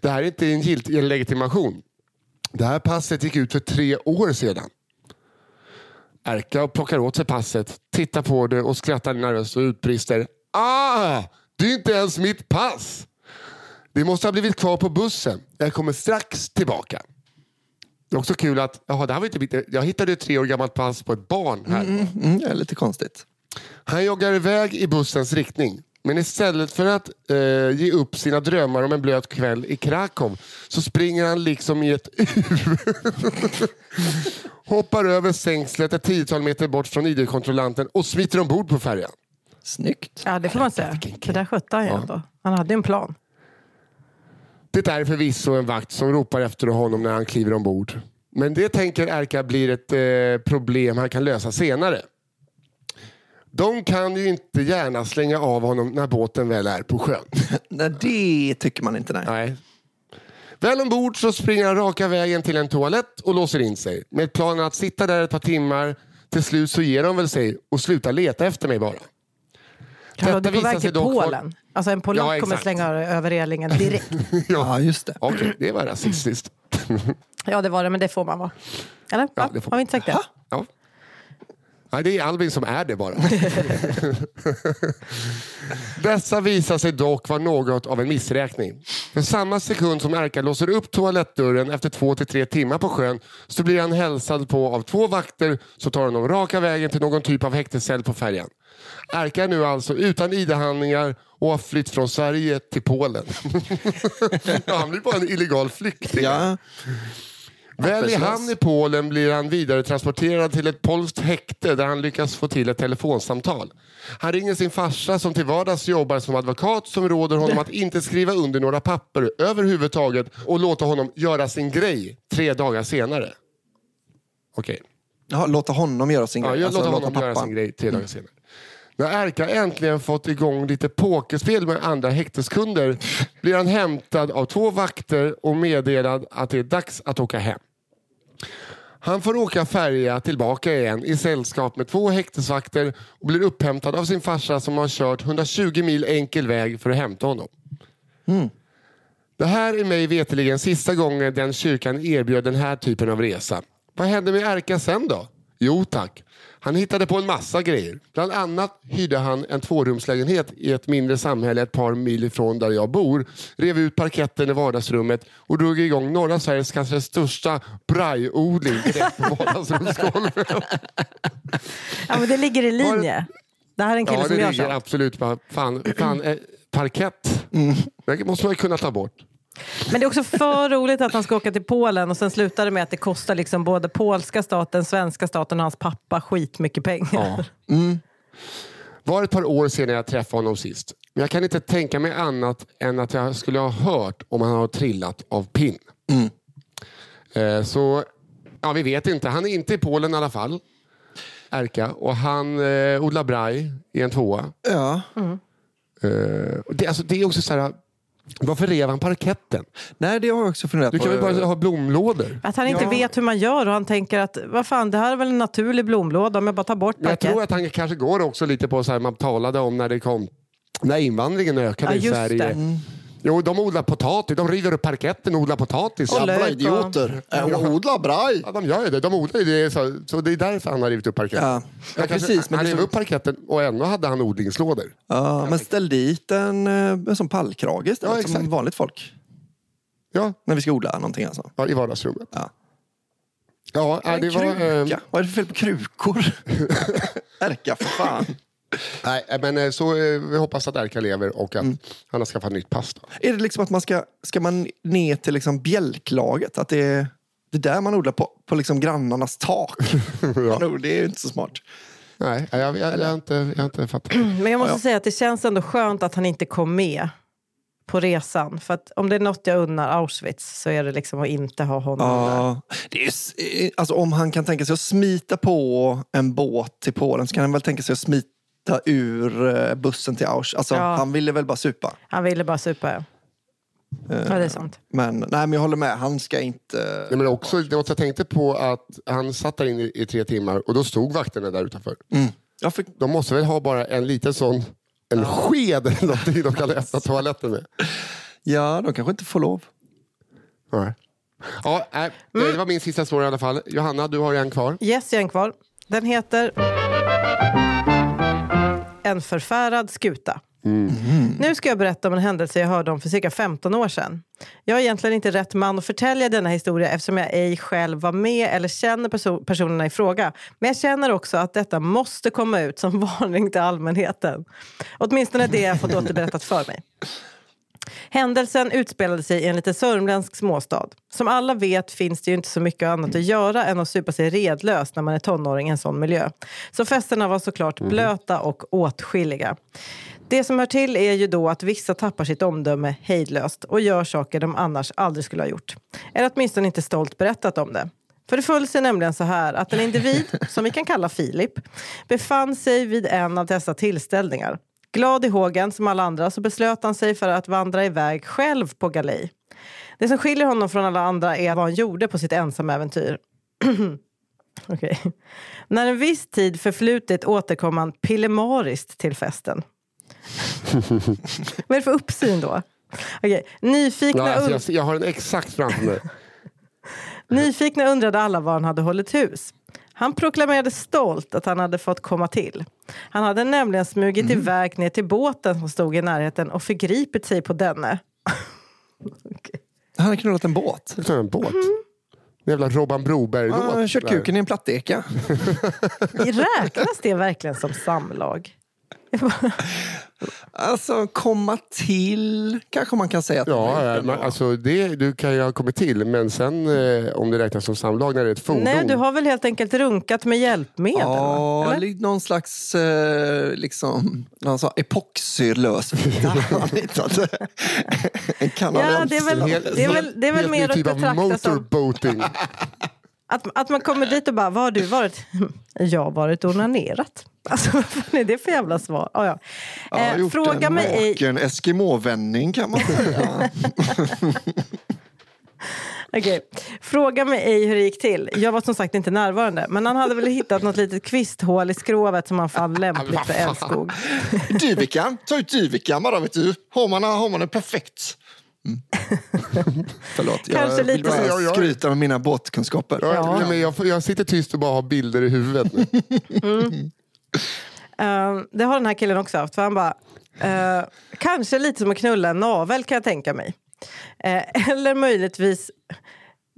det här är inte en giltig en legitimation. Det här passet gick ut för tre år sedan. Erka plockar åt sig passet, tittar på det och skrattar nervöst och utbrister Ah! Det är inte ens mitt pass! Det måste ha blivit kvar på bussen. Jag kommer strax tillbaka. Det är också kul att jaha, det här var inte mitt, jag hittade ett tre år gammalt pass på ett barn här. Mm, det är lite konstigt. Han joggar iväg i bussens riktning. Men istället för att eh, ge upp sina drömmar om en blöt kväll i Krakow så springer han liksom i ett ur. Hoppar över stängslet ett tiotal meter bort från ID-kontrollanten och smiter ombord på färjan. Snyggt. Ja, det får man säga. Det där skötte han ju ändå. Han hade en plan. Det är förvisso en vakt som ropar efter honom när han kliver ombord. Men det tänker Erka blir ett eh, problem han kan lösa senare. De kan ju inte gärna slänga av honom när båten väl är på sjön. Nej, det tycker man inte. Nej. Nej. Väl ombord så springer han raka vägen till en toalett och låser in sig. Med planen att sitta där ett par timmar. Till slut så ger de väl sig och slutar leta efter mig bara. Hallå, du är på väg till Polen. Alltså en Ja, polack kommer exakt. slänga över relingen direkt. Ja, just det. Okej, det var rasistiskt. Ja, det var det, men det får man vara. Eller? Ja, Va? det får Har vi inte sagt det? Ja. Nej, det är Albin som är det bara. Dessa visar sig dock vara något av en missräkning. För samma sekund som Erka låser upp toalettdörren efter två till tre timmar på sjön så blir han hälsad på av två vakter som tar honom raka vägen till någon typ av häktescell på färjan. Erka är nu alltså utan ID-handlingar och har flytt från Sverige till Polen. ja, han blir bara en illegal flykting. Ja. Väl i hamn i Polen blir han vidare transporterad till ett polskt häkte där han lyckas få till ett telefonsamtal. Han ringer sin farsa som till vardags jobbar som advokat som råder honom att inte skriva under några papper överhuvudtaget och låta honom göra sin grej tre dagar senare. Okej. Jaha, låta honom göra sin Ja, grej. jag Alltså, låter honom låta göra pappan. sin grej tre dagar senare. När Erka äntligen fått igång lite pokerspel med andra häkteskunder blir han hämtad av två vakter och meddelad att det är dags att åka hem. Han får åka färja tillbaka igen i sällskap med två häktesvakter och blir upphämtad av sin farsa som har kört 120 mil enkel väg för att hämta honom. Det här är mig veterligen sista gången den kyrkan erbjöd den här typen av resa. Vad hände med Erka sen då? Jo tack. Han hittade på en massa grejer. Bland annat hyrde han en tvårumslägenhet i ett mindre samhälle ett par mil ifrån där jag bor, rev ut parketten i vardagsrummet och drog igång norra Sveriges kanske största brajodling direkt på vardagsrumsgolvet. Ja, men det ligger i det- linje. Det här är en kille Ja, som det gör ligger så. absolut bara, fan, fan eh, parkett. Det måste man kunna ta bort. Men det är också för roligt att han ska åka till Polen och sen slutar det med att det kostar liksom både polska staten, svenska staten och hans pappa skitmycket pengar. Ja. var ett par år sedan jag träffade honom sist. Men jag kan inte tänka mig annat än att jag skulle ha hört om han har trillat av pinn. Eh, så ja, vi vet inte. Han är inte i Polen i alla fall. Erka. Och han eh, odlar braj i en tvåa. Ja. Eh, och det, alltså, det är också så här. Varför rev han parketten? Nej, det har jag också funderat Du kan väl bara ha blomlådor? Att han inte Ja. vet hur man gör och han tänker att vad fan, det här är väl en naturlig blomlåda om jag bara tar bort Men jag tror att han kanske går också lite på så här man talade om när det kom när invandringen ökade Ja, i Sverige. det. Jo, de odlar potatis. De river upp parketten och odlar potatis. Och Ja, lök. Jävla idioter. Äh, odla braj. ja, de gör ju det. De odlar ju det. Så, så det är därför han har rivit upp parketten. Ja, Han ja kanske- precis. Men han rev upp parketten och ändå hade han odlingslådor. ja, men ställ dit en, eh, en sån pallkrage istället, Ja, som vanligt folk. Ja, När vi ska odla någonting alltså. ja i vardagsrummet. Ja. Ja, ja, det var... Eh, Vad är det för fel på krukor? Erka, för fan. Nej, men eh, så eh, vi hoppas att Erka lever och att Mm. han har skaffat nytt pass. Då. Är det liksom att man ska, ska man ner till liksom bjälklaget? Att det är, det är där man odlar på, på liksom grannarnas tak? ja. Det är ju inte så smart. Nej, jag, jag, jag, jag, har inte, jag har inte fattat. Men jag måste Ja, säga att det känns ändå skönt att han inte kom med på resan. För att om det är något jag unnar Auschwitz så är det liksom att inte ha honom där. Ja, det är, eh, alltså om han kan tänka sig att smita på en båt till Polen så kan han väl tänka sig att smita ur eh, bussen till Auschwitz. Alltså, Ja. Han ville väl bara supa. Han ville bara supa. Ja. ja, det är sant. Men, nej, men jag håller med, han ska inte... Nej, men också, det jag tänkte på att han satt där inne i, i tre timmar och då stod vakterna där utanför. Mm. Ja, för, De måste väl ha bara en liten sån en sked eller någonting de kan öppna toaletten med. ja, de kanske inte får lov. Nej. Ja, nej, Mm. Det var min sista story i alla fall. Johanna, du har en kvar. Yes, jag har en kvar. Den heter En förfärad skuta. Nu ska jag berätta om en händelse jag hörde om för cirka 15 år sedan. Jag är egentligen inte rätt man att förtälja denna historia eftersom jag ej själv var med eller känner perso- personerna i fråga. Men jag känner också att detta måste komma ut som varning till allmänheten. Åtminstone det jag fått återberättat för mig. Händelsen utspelade sig i en liten sörmländsk småstad. Som alla vet finns det ju inte så mycket annat att göra än att supa sig redlös när man är tonåring i en sån miljö. Så festerna var såklart blöta och åtskilliga. Det som hör till är ju då att vissa tappar sitt omdöme hejdlöst och gör saker de annars aldrig skulle ha gjort. Eller åtminstone inte stolt berättat om det. För det föll sig nämligen så här att en individ, som vi kan kalla Filip, befann sig vid en av dessa tillställningar. Glad i hågen som alla andra så beslöt han sig för att vandra iväg själv på galej. Det som skiljer honom från alla andra är vad han gjorde på sitt ensamäventyr. Okej. När en viss tid förflutit återkom han pillemariskt till festen. vad är det för uppsyn då? Okej. Nyfikna, Ja, alltså, jag, jag har den exakt framför mig. Nyfikna undrade alla var han hade hållit hus. Han proklamerade stolt att han hade fått komma till. Han hade nämligen smugit iväg ner till båten som stod i närheten och förgripit sig på denne. Okej. Han har knullat en båt. En båt. En jävla Robban Broberg-låt. Han har kört kuken i en platteka. Räknas det verkligen som samlag? Alltså, komma till kanske man kan säga att Ja, men ändå. alltså det, du kan ju ha kommit till, men sen eh, om det räknas som samlag när det är ett fordon. Nej, du har väl helt enkelt runkat med hjälpmedel? Ja? Eller? någon slags eh, liksom, någon sa epoxylös en kanadensisk. Ja, det är väl- det är väl- det är väl mer att typ betrakta som-. Att, att man kommer dit och bara, vad har du varit? Jag har varit onanerat. Alltså vad fan är det för jävla svar? Ah, ja. Ja, eh, gjort fråga en mig ej, naken Eskimo-vändning kan man säga. Okej. Fråga mig ej hur det gick till. Jag var som sagt inte närvarande. Men han hade väl hittat något litet kvisthål i skrovet som han fann lämpligt för älskog. Dyvikan, ta ut dyvikan bara vet du. Har man, har man perfekt. Mm. Förlåt, jag Kanske vill lite bara skryta med mina båtkunskaper. Ja, Ja. nej, men jag, jag sitter tyst och bara har bilder i huvudet nu. Eh, det har den här killen också haft. För han bara, eh, kanske lite som att knulla en navel kan jag tänka mig. Eh, eller möjligtvis,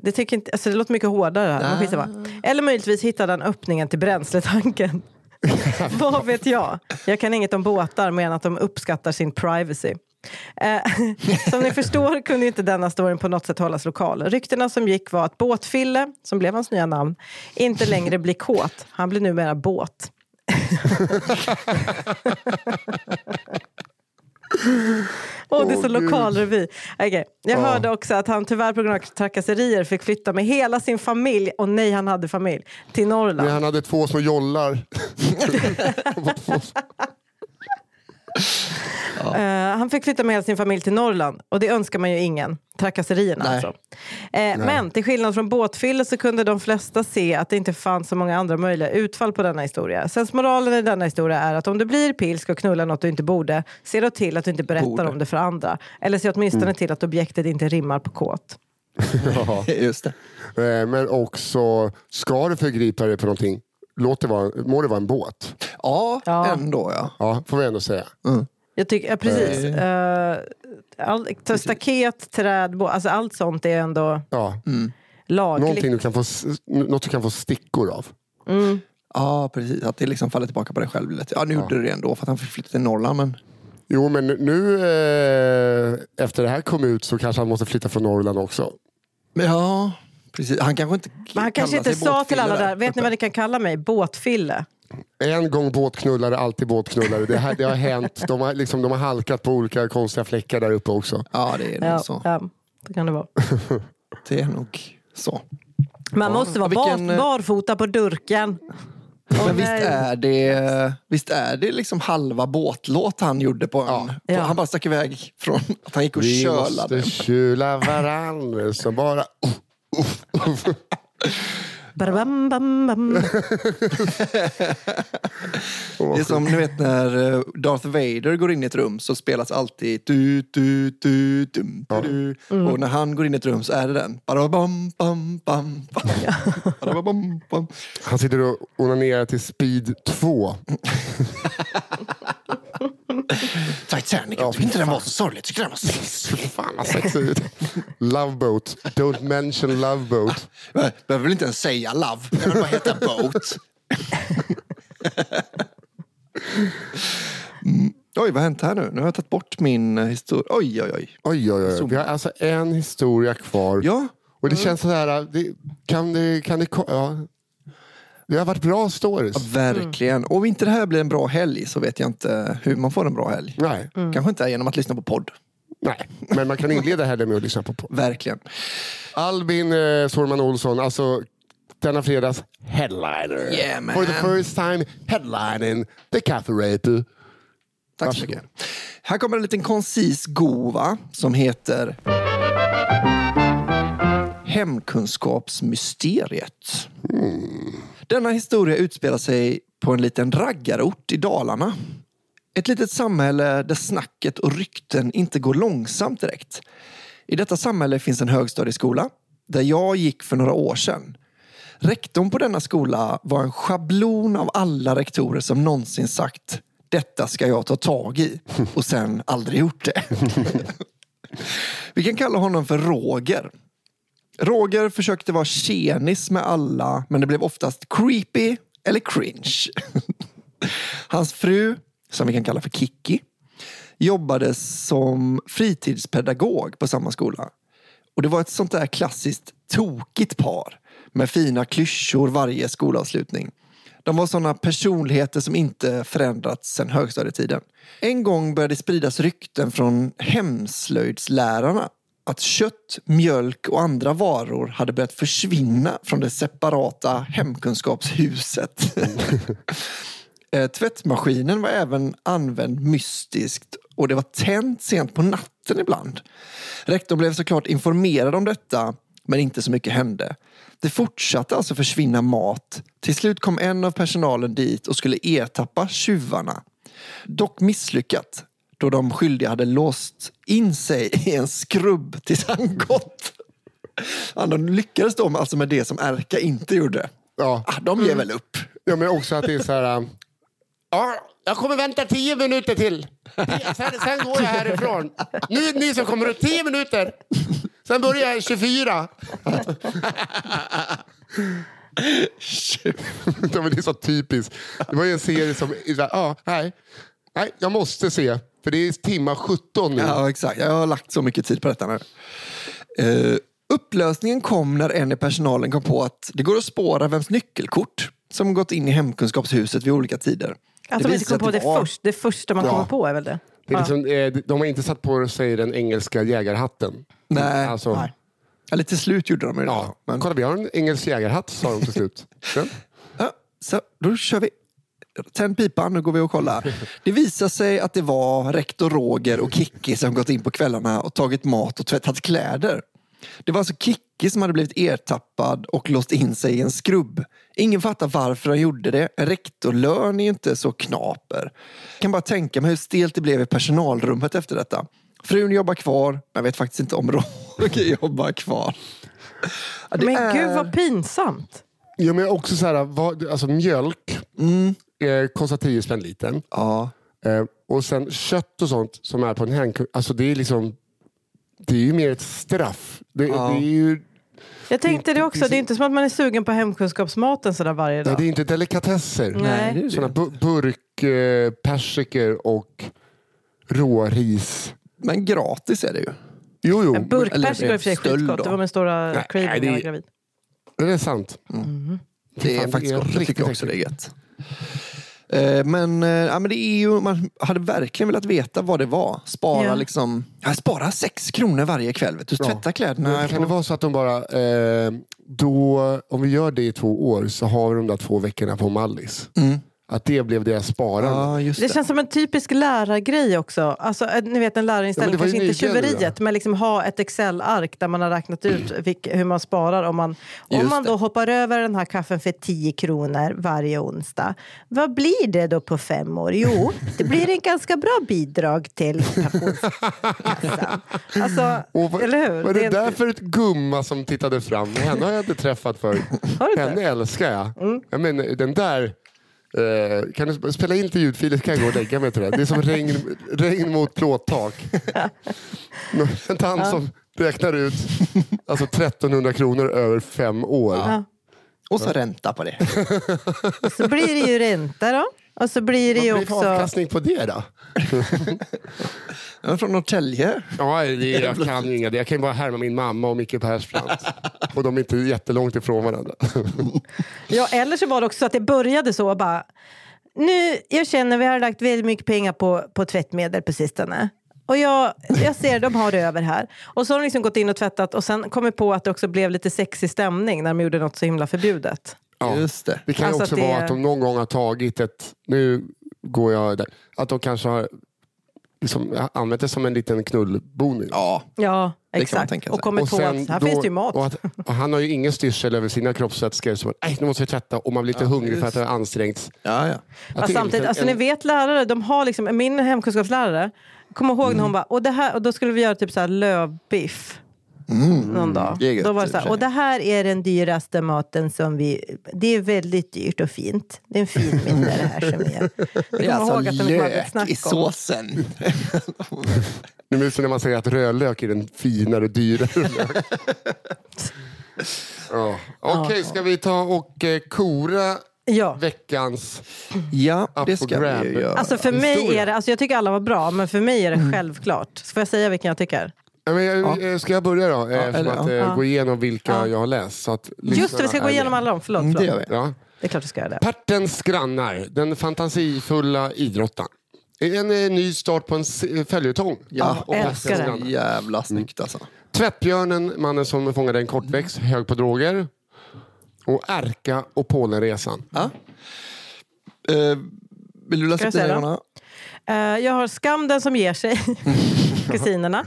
det, tycker inte, alltså det låter mycket hårdare här. skitsamma. Eller möjligtvis hittade han öppningen till bränsletanken. Vad vet jag? Jag kan inget om båtar mer än att de uppskattar sin privacy. Eh, som ni förstår kunde inte denna storyn på något sätt hållas lokal. Ryktena som gick var att Båtfille, som blev hans nya namn, inte längre blir kåt. Han blir numera båt. Åh, det är så Gud. lokalrevy. Okej. Jag Ja. hörde också att han tyvärr på grund av trakasserier fick flytta med hela sin familj, och nej han hade familj, till Norrland. Men han hade två små jollar. Eh, han fick flytta med hela sin familj till Norrland och det önskar man ju ingen. Trakasserierna Nej. alltså. Eh, men till skillnad från båtfylle så kunde de flesta se att det inte fanns så många andra möjliga utfall på denna historia. Sensmoralen i denna historia är att om du blir pilsk och knullar något du inte borde, se då till att du inte berättar Borde. om det för andra. Eller se åtminstone till att objektet inte rimmar på kåt. Ja. Just det. Eh, Men också, ska du förgripa dig på någonting, låt det vara, må det vara en båt. Ja, Ja. ändå ja. Ja, får vi ändå säga. Jag tycker, ja, precis. Eh, all, staket, träd, bå- alltså allt sånt är ändå Ja. lagligt. Någonting du kan få, s- något du kan få stickor av. Ja, precis. Att det liksom faller tillbaka på dig själv lite. Ja, nu gjorde du det ändå för att han fick flytta till Norrland. Men... Jo, men nu eh, efter det här kom ut så kanske han måste flytta från Norrland också. men ja, precis. Han kanske inte Men han kanske inte sa till alla där, vet ni vad ni kan kalla mig? Båtfille. En gång båtknullare, alltid båtknullare. Det, här, det har hänt. De har, liksom, de har halkat på olika konstiga fläckar där uppe också. Ja, det är nog Ja, så. ja, det kan det vara. Det är nog så. Man Ja, måste vara vilken, eh, barfota på durken. Men visst är det, visst är det liksom halva båtlåt han gjorde på en... Ja. Han bara stack iväg från att han gick och Vi kölade. måste kyla varandra så bara... Barabam, bam, bam. Det är som ni vet när eh, Darth Vader går in i ett rum så spelas alltid du, du, du, dum, du, du. Mm. Och när han går in i ett rum så är det den. Bam, bam, bam. Bam. Han sitter och onanerar till speed 2. Titanic, Ja, jag tycker inte den var så sorglig. Jag tycker den var så... Fan vad sexigt. Loveboat. Don't mention Loveboat. Jag behöver väl inte ens säga love. Den vill bara heta boat. Mm. Oj, vad har hänt här nu? Nu har jag tagit bort min eh, historia. Oj, oj, oj. Oj, oj, oj. Vi har alltså en historia kvar. Ja, Och det känns så här, det, kan det, kan det, ja. Det har varit bra stories. verkligen. Och om inte det här blir en bra helg så vet jag inte hur man får en bra helg. Nej, Kanske inte genom att lyssna på podd. nej, men man kan inleda helgen med att lyssna på. på. Verkligen. Albin eh, Sorman Olsson, alltså denna fredags headliner. Yeah, man. For the first time headlining the Rape. Tack så mycket. Här kommer en liten koncis gova som heter Hemkunskapsmysteriet. Denna historia utspelar sig på en liten raggarort i Dalarna. Ett litet samhälle där snacket och rykten inte går långsamt direkt. I detta samhälle finns en högstadieskola där jag gick för några år sedan. Rektorn på denna skola var en schablon av alla rektorer som någonsin sagt detta ska jag ta tag i och sen aldrig gjort det. Vi kan kalla honom för Roger. Roger försökte vara tjenis med alla men det blev oftast creepy eller cringe. Hans fru, som vi kan kalla för Kiki, jobbade som fritidspedagog på samma skola. Och det var ett sånt där klassiskt tokigt par med fina klyschor varje skolavslutning. De var sådana personligheter som inte förändrats sedan högstadietiden. En gång började det spridas rykten från hemslöjdslärarna att kött, mjölk och andra varor hade börjat försvinna från det separata hemkunskapshuset. Eh, Tvättmaskinen var även använd mystiskt och det var tänt sent på natten ibland. Rektorn blev såklart informerad om detta men inte så mycket hände. Det fortsatte alltså försvinna mat. Till slut kom en av personalen dit och skulle ertappa tjuvarna. Dock misslyckat då de skyldiga hade låst in sig i en skrubb tills han gått. De lyckades då alltså med det som Erka inte gjorde. Ja. Ah, de ger väl upp. Ja, men också att det är så här... um, Ja, jag kommer vänta tio minuter till. Sen, sen går jag härifrån. Nu är det ni som kommer ut. Tio minuter. Sen börjar jag 24. ja, men det är så typiskt. Det var ju en serie som... Ja, nej. nej, jag måste se. För det är timma 17 nu. Ja, exakt. Jag har lagt så mycket tid på detta nu. Uh, upplösningen kom när en i personalen kom på att det går att spåra vems nyckelkort som gått in i hemkunskapshuset vid olika tider. Att de inte kom på det vara- först. Det första man Ja. kommer på är väl det? Det är liksom, eh, de har inte satt på sig den engelska jägarhatten. Nej, Alltså, nej. Eller till slut gjorde de det. Ja, Men, kolla vi har en engelsk jägarhatt sa de till slut. Ja, så, då kör vi. Tänd pipan, nu går vi och kollar. Det visar sig att det var rektor Roger och Kikki som gått in på kvällarna och tagit mat och tvättat kläder. Det var alltså Kikki som hade blivit ertappad och låst in sig i en skrubb. Ingen fattar varför han gjorde det. En rektorlön är ju inte så knaper. Jag kan bara tänka mig hur stelt det blev i personalrummet efter detta. Frun jobbar kvar, men jag vet faktiskt inte om Roger jobbar kvar. Det Men är- gud vad pinsamt. Ja, men också så här, vad, alltså mjölk eh, kostar 10 spänn litern. Ja. Eh, och sen kött och sånt som är på en hemkung, alltså det är liksom det är ju mer ett straff. Det, Ja. det är ju Jag tänkte det också. Det är inte som att man är sugen på hemkunskapsmaten sådär varje nej, dag. det är inte delikatesser. Nej. det är det. Såna bu- burk, eh, persiker och råris. Men gratis är det ju. Jo, jo, En burkpersikor är i och för sig skitgott. då. Det var min stora Nej, craving när jag var det- gravid. det är sant. Det är faktiskt det är gott. Jag riktigt tycker också det är gött. Eh, Men, eh, ja, men det är ju, man hade verkligen velat veta vad det var. Spara Ja. liksom, ja, spara sex kronor varje kväll. Vet du, tvätta kläderna. Men kan det vara så att de bara, eh, då, om vi gör det i två år så har vi de där två veckorna på Mallis. Mm. Att det blev deras sparande. Ja, just Det det. känns som en typisk lärargrej också. Alltså, eh, ni vet en lärarinställning, Ja, det var kanske inte tjuveriet, men liksom ha ett Excel-ark där man har räknat ut vilk, hur man sparar. Om man, om man då det. hoppar över den här kaffen för 10 kronor varje onsdag, vad blir det då på fem år? Jo, det blir en ganska bra bidrag till pensionskassan. Alltså, Och eller hur? Vad är det är där för ett gumma som tittade fram? Henne har jag inte träffat förut. Mm. Henne älskar jag. jag men, den där, eh, kan du sp- spela in till ljudfiler så kan jag gå och lägga mig till det. Det är som regn, regn mot plåttak. En tant som räknar ut alltså 1300 kronor över fem år. Ja. Och så ränta på det. Så blir det ju ränta då. Och så blir det Vad ju blir också... avkastning på det då? Jag är från Norrtälje. Ja, det, jag kan ju inga. Jag kan ju bara härma min mamma och Micke Persbrandt. Och de är inte jättelångt ifrån varandra. Ja, eller så var det också så att det började så bara. Nu, jag känner vi har lagt väldigt mycket pengar på, på tvättmedel på sistone. Och jag, jag ser de har det över här. Och så har de liksom gått in och tvättat och sen kommit på att det också blev lite sexig stämning när de gjorde något så himla förbjudet. Ja. Just det. Det kan Alltså också att det- vara att de någon gång har tagit ett, nu går jag där, att de kanske har liksom, använt det som en liten knullboning. Ja, Ja, man exakt. Och kommit på att här då- finns det ju mat. Och, att, och han har ju ingen styrsel över sina kroppsvätskor. Så att, "Nej, nu måste vi tvätta och man blir lite hungrig för att det har ansträngts. ja, ja. Att Fast samtidigt, lite alltså, en- ni vet lärare, de har liksom, min hemkunskapslärare, kommer ihåg när hon bara, och, det här, och då skulle vi göra typ så här lövbiff. Någon dag. det är gött Då var det så här, och det här är den dyraste maten som vi... Det är väldigt dyrt och fint. Det är en fin middag det här som gör. Det är alltså lök i såsen. Är som när man säger att rödlök är den finare, dyrare lök. ja. Okej, ska vi ta och eh, kora Ja. veckans... Ja, det ska grab. vi göra. Alltså för mig Historia. är det, alltså jag tycker alla var bra, men för mig är det Mm. självklart. Får jag säga vilken jag tycker? Ja, men, jag- eh, Ska jag börja då? Eh, eller- att eh, ja. gå igenom vilka Ja. jag har läst. Så att Just det, vi ska gå igenom alla dem. Förlåt. Mm, det förlåt. gör vi. Ja. Det är klart vi ska göra det. Pertens grannar, den fantasifulla idrottaren. En ny start på en följetong. Ja, Och älskar det. grannar. Jävla snyggt alltså. Tvättbjörnen, mannen som fångade en kortväxt, hög på droger. Och Erka och Polenresan. Ja. Eh, vill du läsa jag upp det, det? Johanna? Eh, jag har Skam den som ger sig, kusinerna.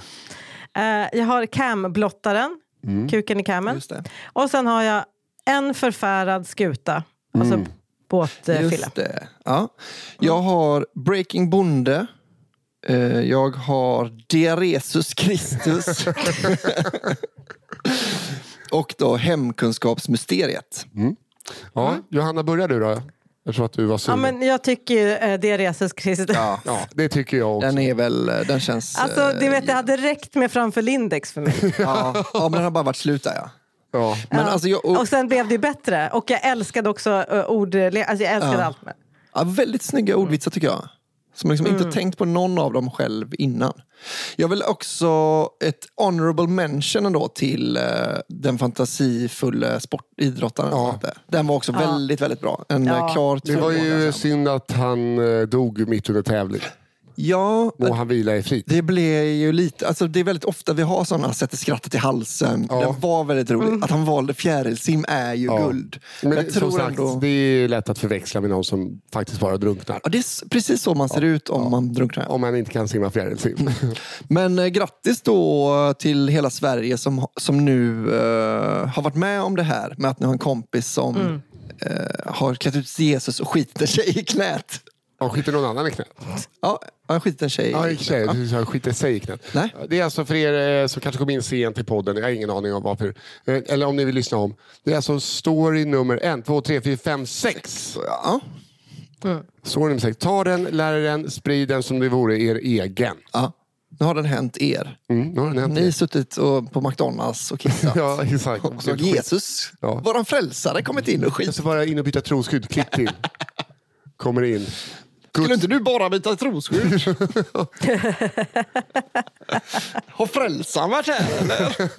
Eh, jag har Cam-blottaren, kuken i camen. Just det. Och sen har jag En förfärad skuta, alltså båtfylla. Just det. Ja. Jag har Breaking Bonde. Eh, Jag har Diaresus Kristus. Och då Hemkunskapsmysteriet. Ja, Johanna, börjar du då? Jag tror att du var Ja, sugen. men jag tycker ju eh, det är Jesus Kristus. Ja. Ja, det tycker jag också. Den är väl, den känns... Alltså, eh, det, vet, det hade räckt med framför Lindex för mig. Ja, ja, men den har bara varit slut där ja. Ja. Men Ja. alltså jag, och, Och sen blev det ju bättre. Och jag älskade också uh, ord... Alltså jag älskade Ja. allt med ja, väldigt snygga ordvitsar tycker jag. Som liksom Mm. inte tänkt på någon av dem själv innan. Jag vill också ett honorable mention ändå till eh, den fantasifulla sportidrottaren. Ja. Den var också väldigt, väldigt bra. En Ja. ja. klar Det var ju synd att han eh, dog mitt under tävling. Ja, Må han vila i frid. det blev ju lite, alltså det är väldigt ofta vi har sådana sätter skrattet i halsen. Ja. Det var väldigt roligt. Att han valde fjärilsim är ju Ja. guld. Men jag det, tror som sagt, ändå... det är lätt att förväxla med någon som faktiskt bara drunknar. Ja, det är precis så man ser ut om man drunknar. Om man inte kan simma fjärilsim. Men eh, grattis då till hela Sverige som, som nu eh, har varit med om det här. Med att ni har en kompis som Mm. eh, har klätt ut Jesus och skiter sig i knät. Ja, skiter någon annan i knät? Ja, han skiter sig Ja, i sig. Du sa skiter sig i knät. Nej. Det är alltså för er eh, som kanske kom in sent i podden, jag har ingen aning om varför. Eh, Eller om ni vill lyssna om. Det är alltså story nummer en, två, tre, fyra, fem, sex. Ja, Story nummer sex. Ta den, lär den, sprid den som det vore er egen. ja. Nu har den hänt er. Mm, nu har den hänt. Ni har suttit och, på McDonalds och kissat. Ja, exakt. Och så Jesus, Ja. våran frälsare, kommit in och Jag skit. ska bara in och byta trosskydd. Klick till. Kommer in. Skulle inte du bara byta trosskydd? har frälsaren varit här eller?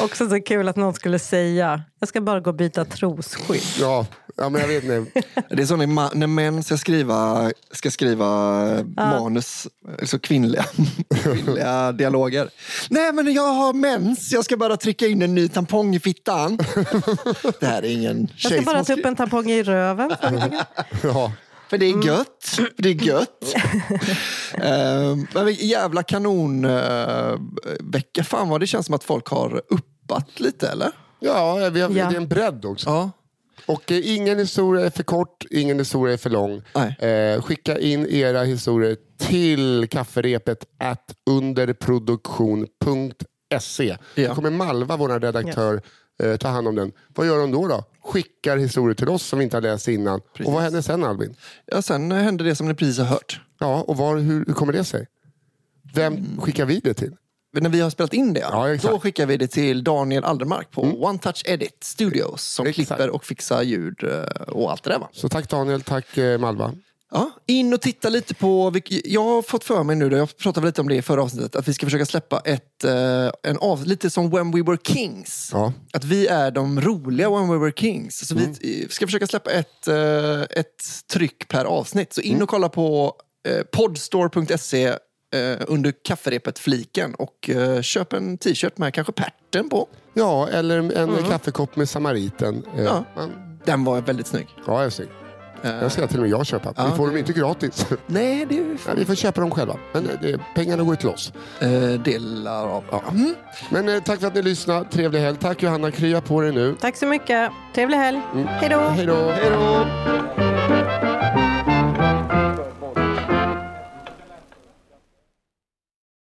Också så kul att någon skulle säga jag ska bara gå och byta trosskydd. Ja, ja men jag vet inte. Det är så när, när män ska skriva, ska skriva eh, manus, så kvinnliga, kvinnliga dialoger. Nej men jag har mens, jag ska bara trycka in en ny tampong i fittan. Det här är ingen Jag ska bara ta upp en tampong i röven. Ja. För det är gött. Det är gött. Ehm, vilken jävla kanonvecka. Fan vad det känns som att folk har uppat lite eller? Ja, vi har, Ja. det är en bredd också. Ja. Och eh, ingen historia är för kort, ingen historia är för lång. Eh, skicka in era historier till kafferepet at underproduktion.se. Ja. Då kommer Malva, vår redaktör, eh, ta hand om den. Vad gör de då? då? Skickar historier till oss som vi inte har läst innan. Och vad händer sen Albin? ja, sen händer det som ni precis har hört. Ja, och var, hur, hur kommer det sig? Vem skickar vi det till? När vi har spelat in det, Ja, då skickar vi det till Daniel Aldermark på One Touch Edit Studios som Exakt. klipper och fixar ljud eh, och allt det där. Va? Så tack Daniel, tack eh, Malva. Ja, in och titta lite på, jag har fått för mig nu, jag pratade lite om det i förra avsnittet, att vi ska försöka släppa ett, eh, en av, lite som When We Were Kings. Ja. Att vi är de roliga When We Were Kings. Så vi eh, ska försöka släppa ett, ett tryck per avsnitt. Så in och kolla på podstore.se eh, under kafferepet-fliken och eh, köp en t-shirt med kanske pärten på. Ja, eller en kaffekopp med samariten. Eh, Ja. man- Den var väldigt snygg. ja, jag ser. Eh, Jag ska till och med jag köpa. Ja. Vi får dem inte gratis. nej, det är ju Ja, vi får köpa dem själva. Men eh, det, pengarna går till oss. eh, delar av. Ja. Mm. Men eh, tack för att ni lyssnade. Trevlig helg. Tack Johanna. Krya på dig nu. Tack så mycket. Trevlig helg. Hej då. Hej då. Hej då!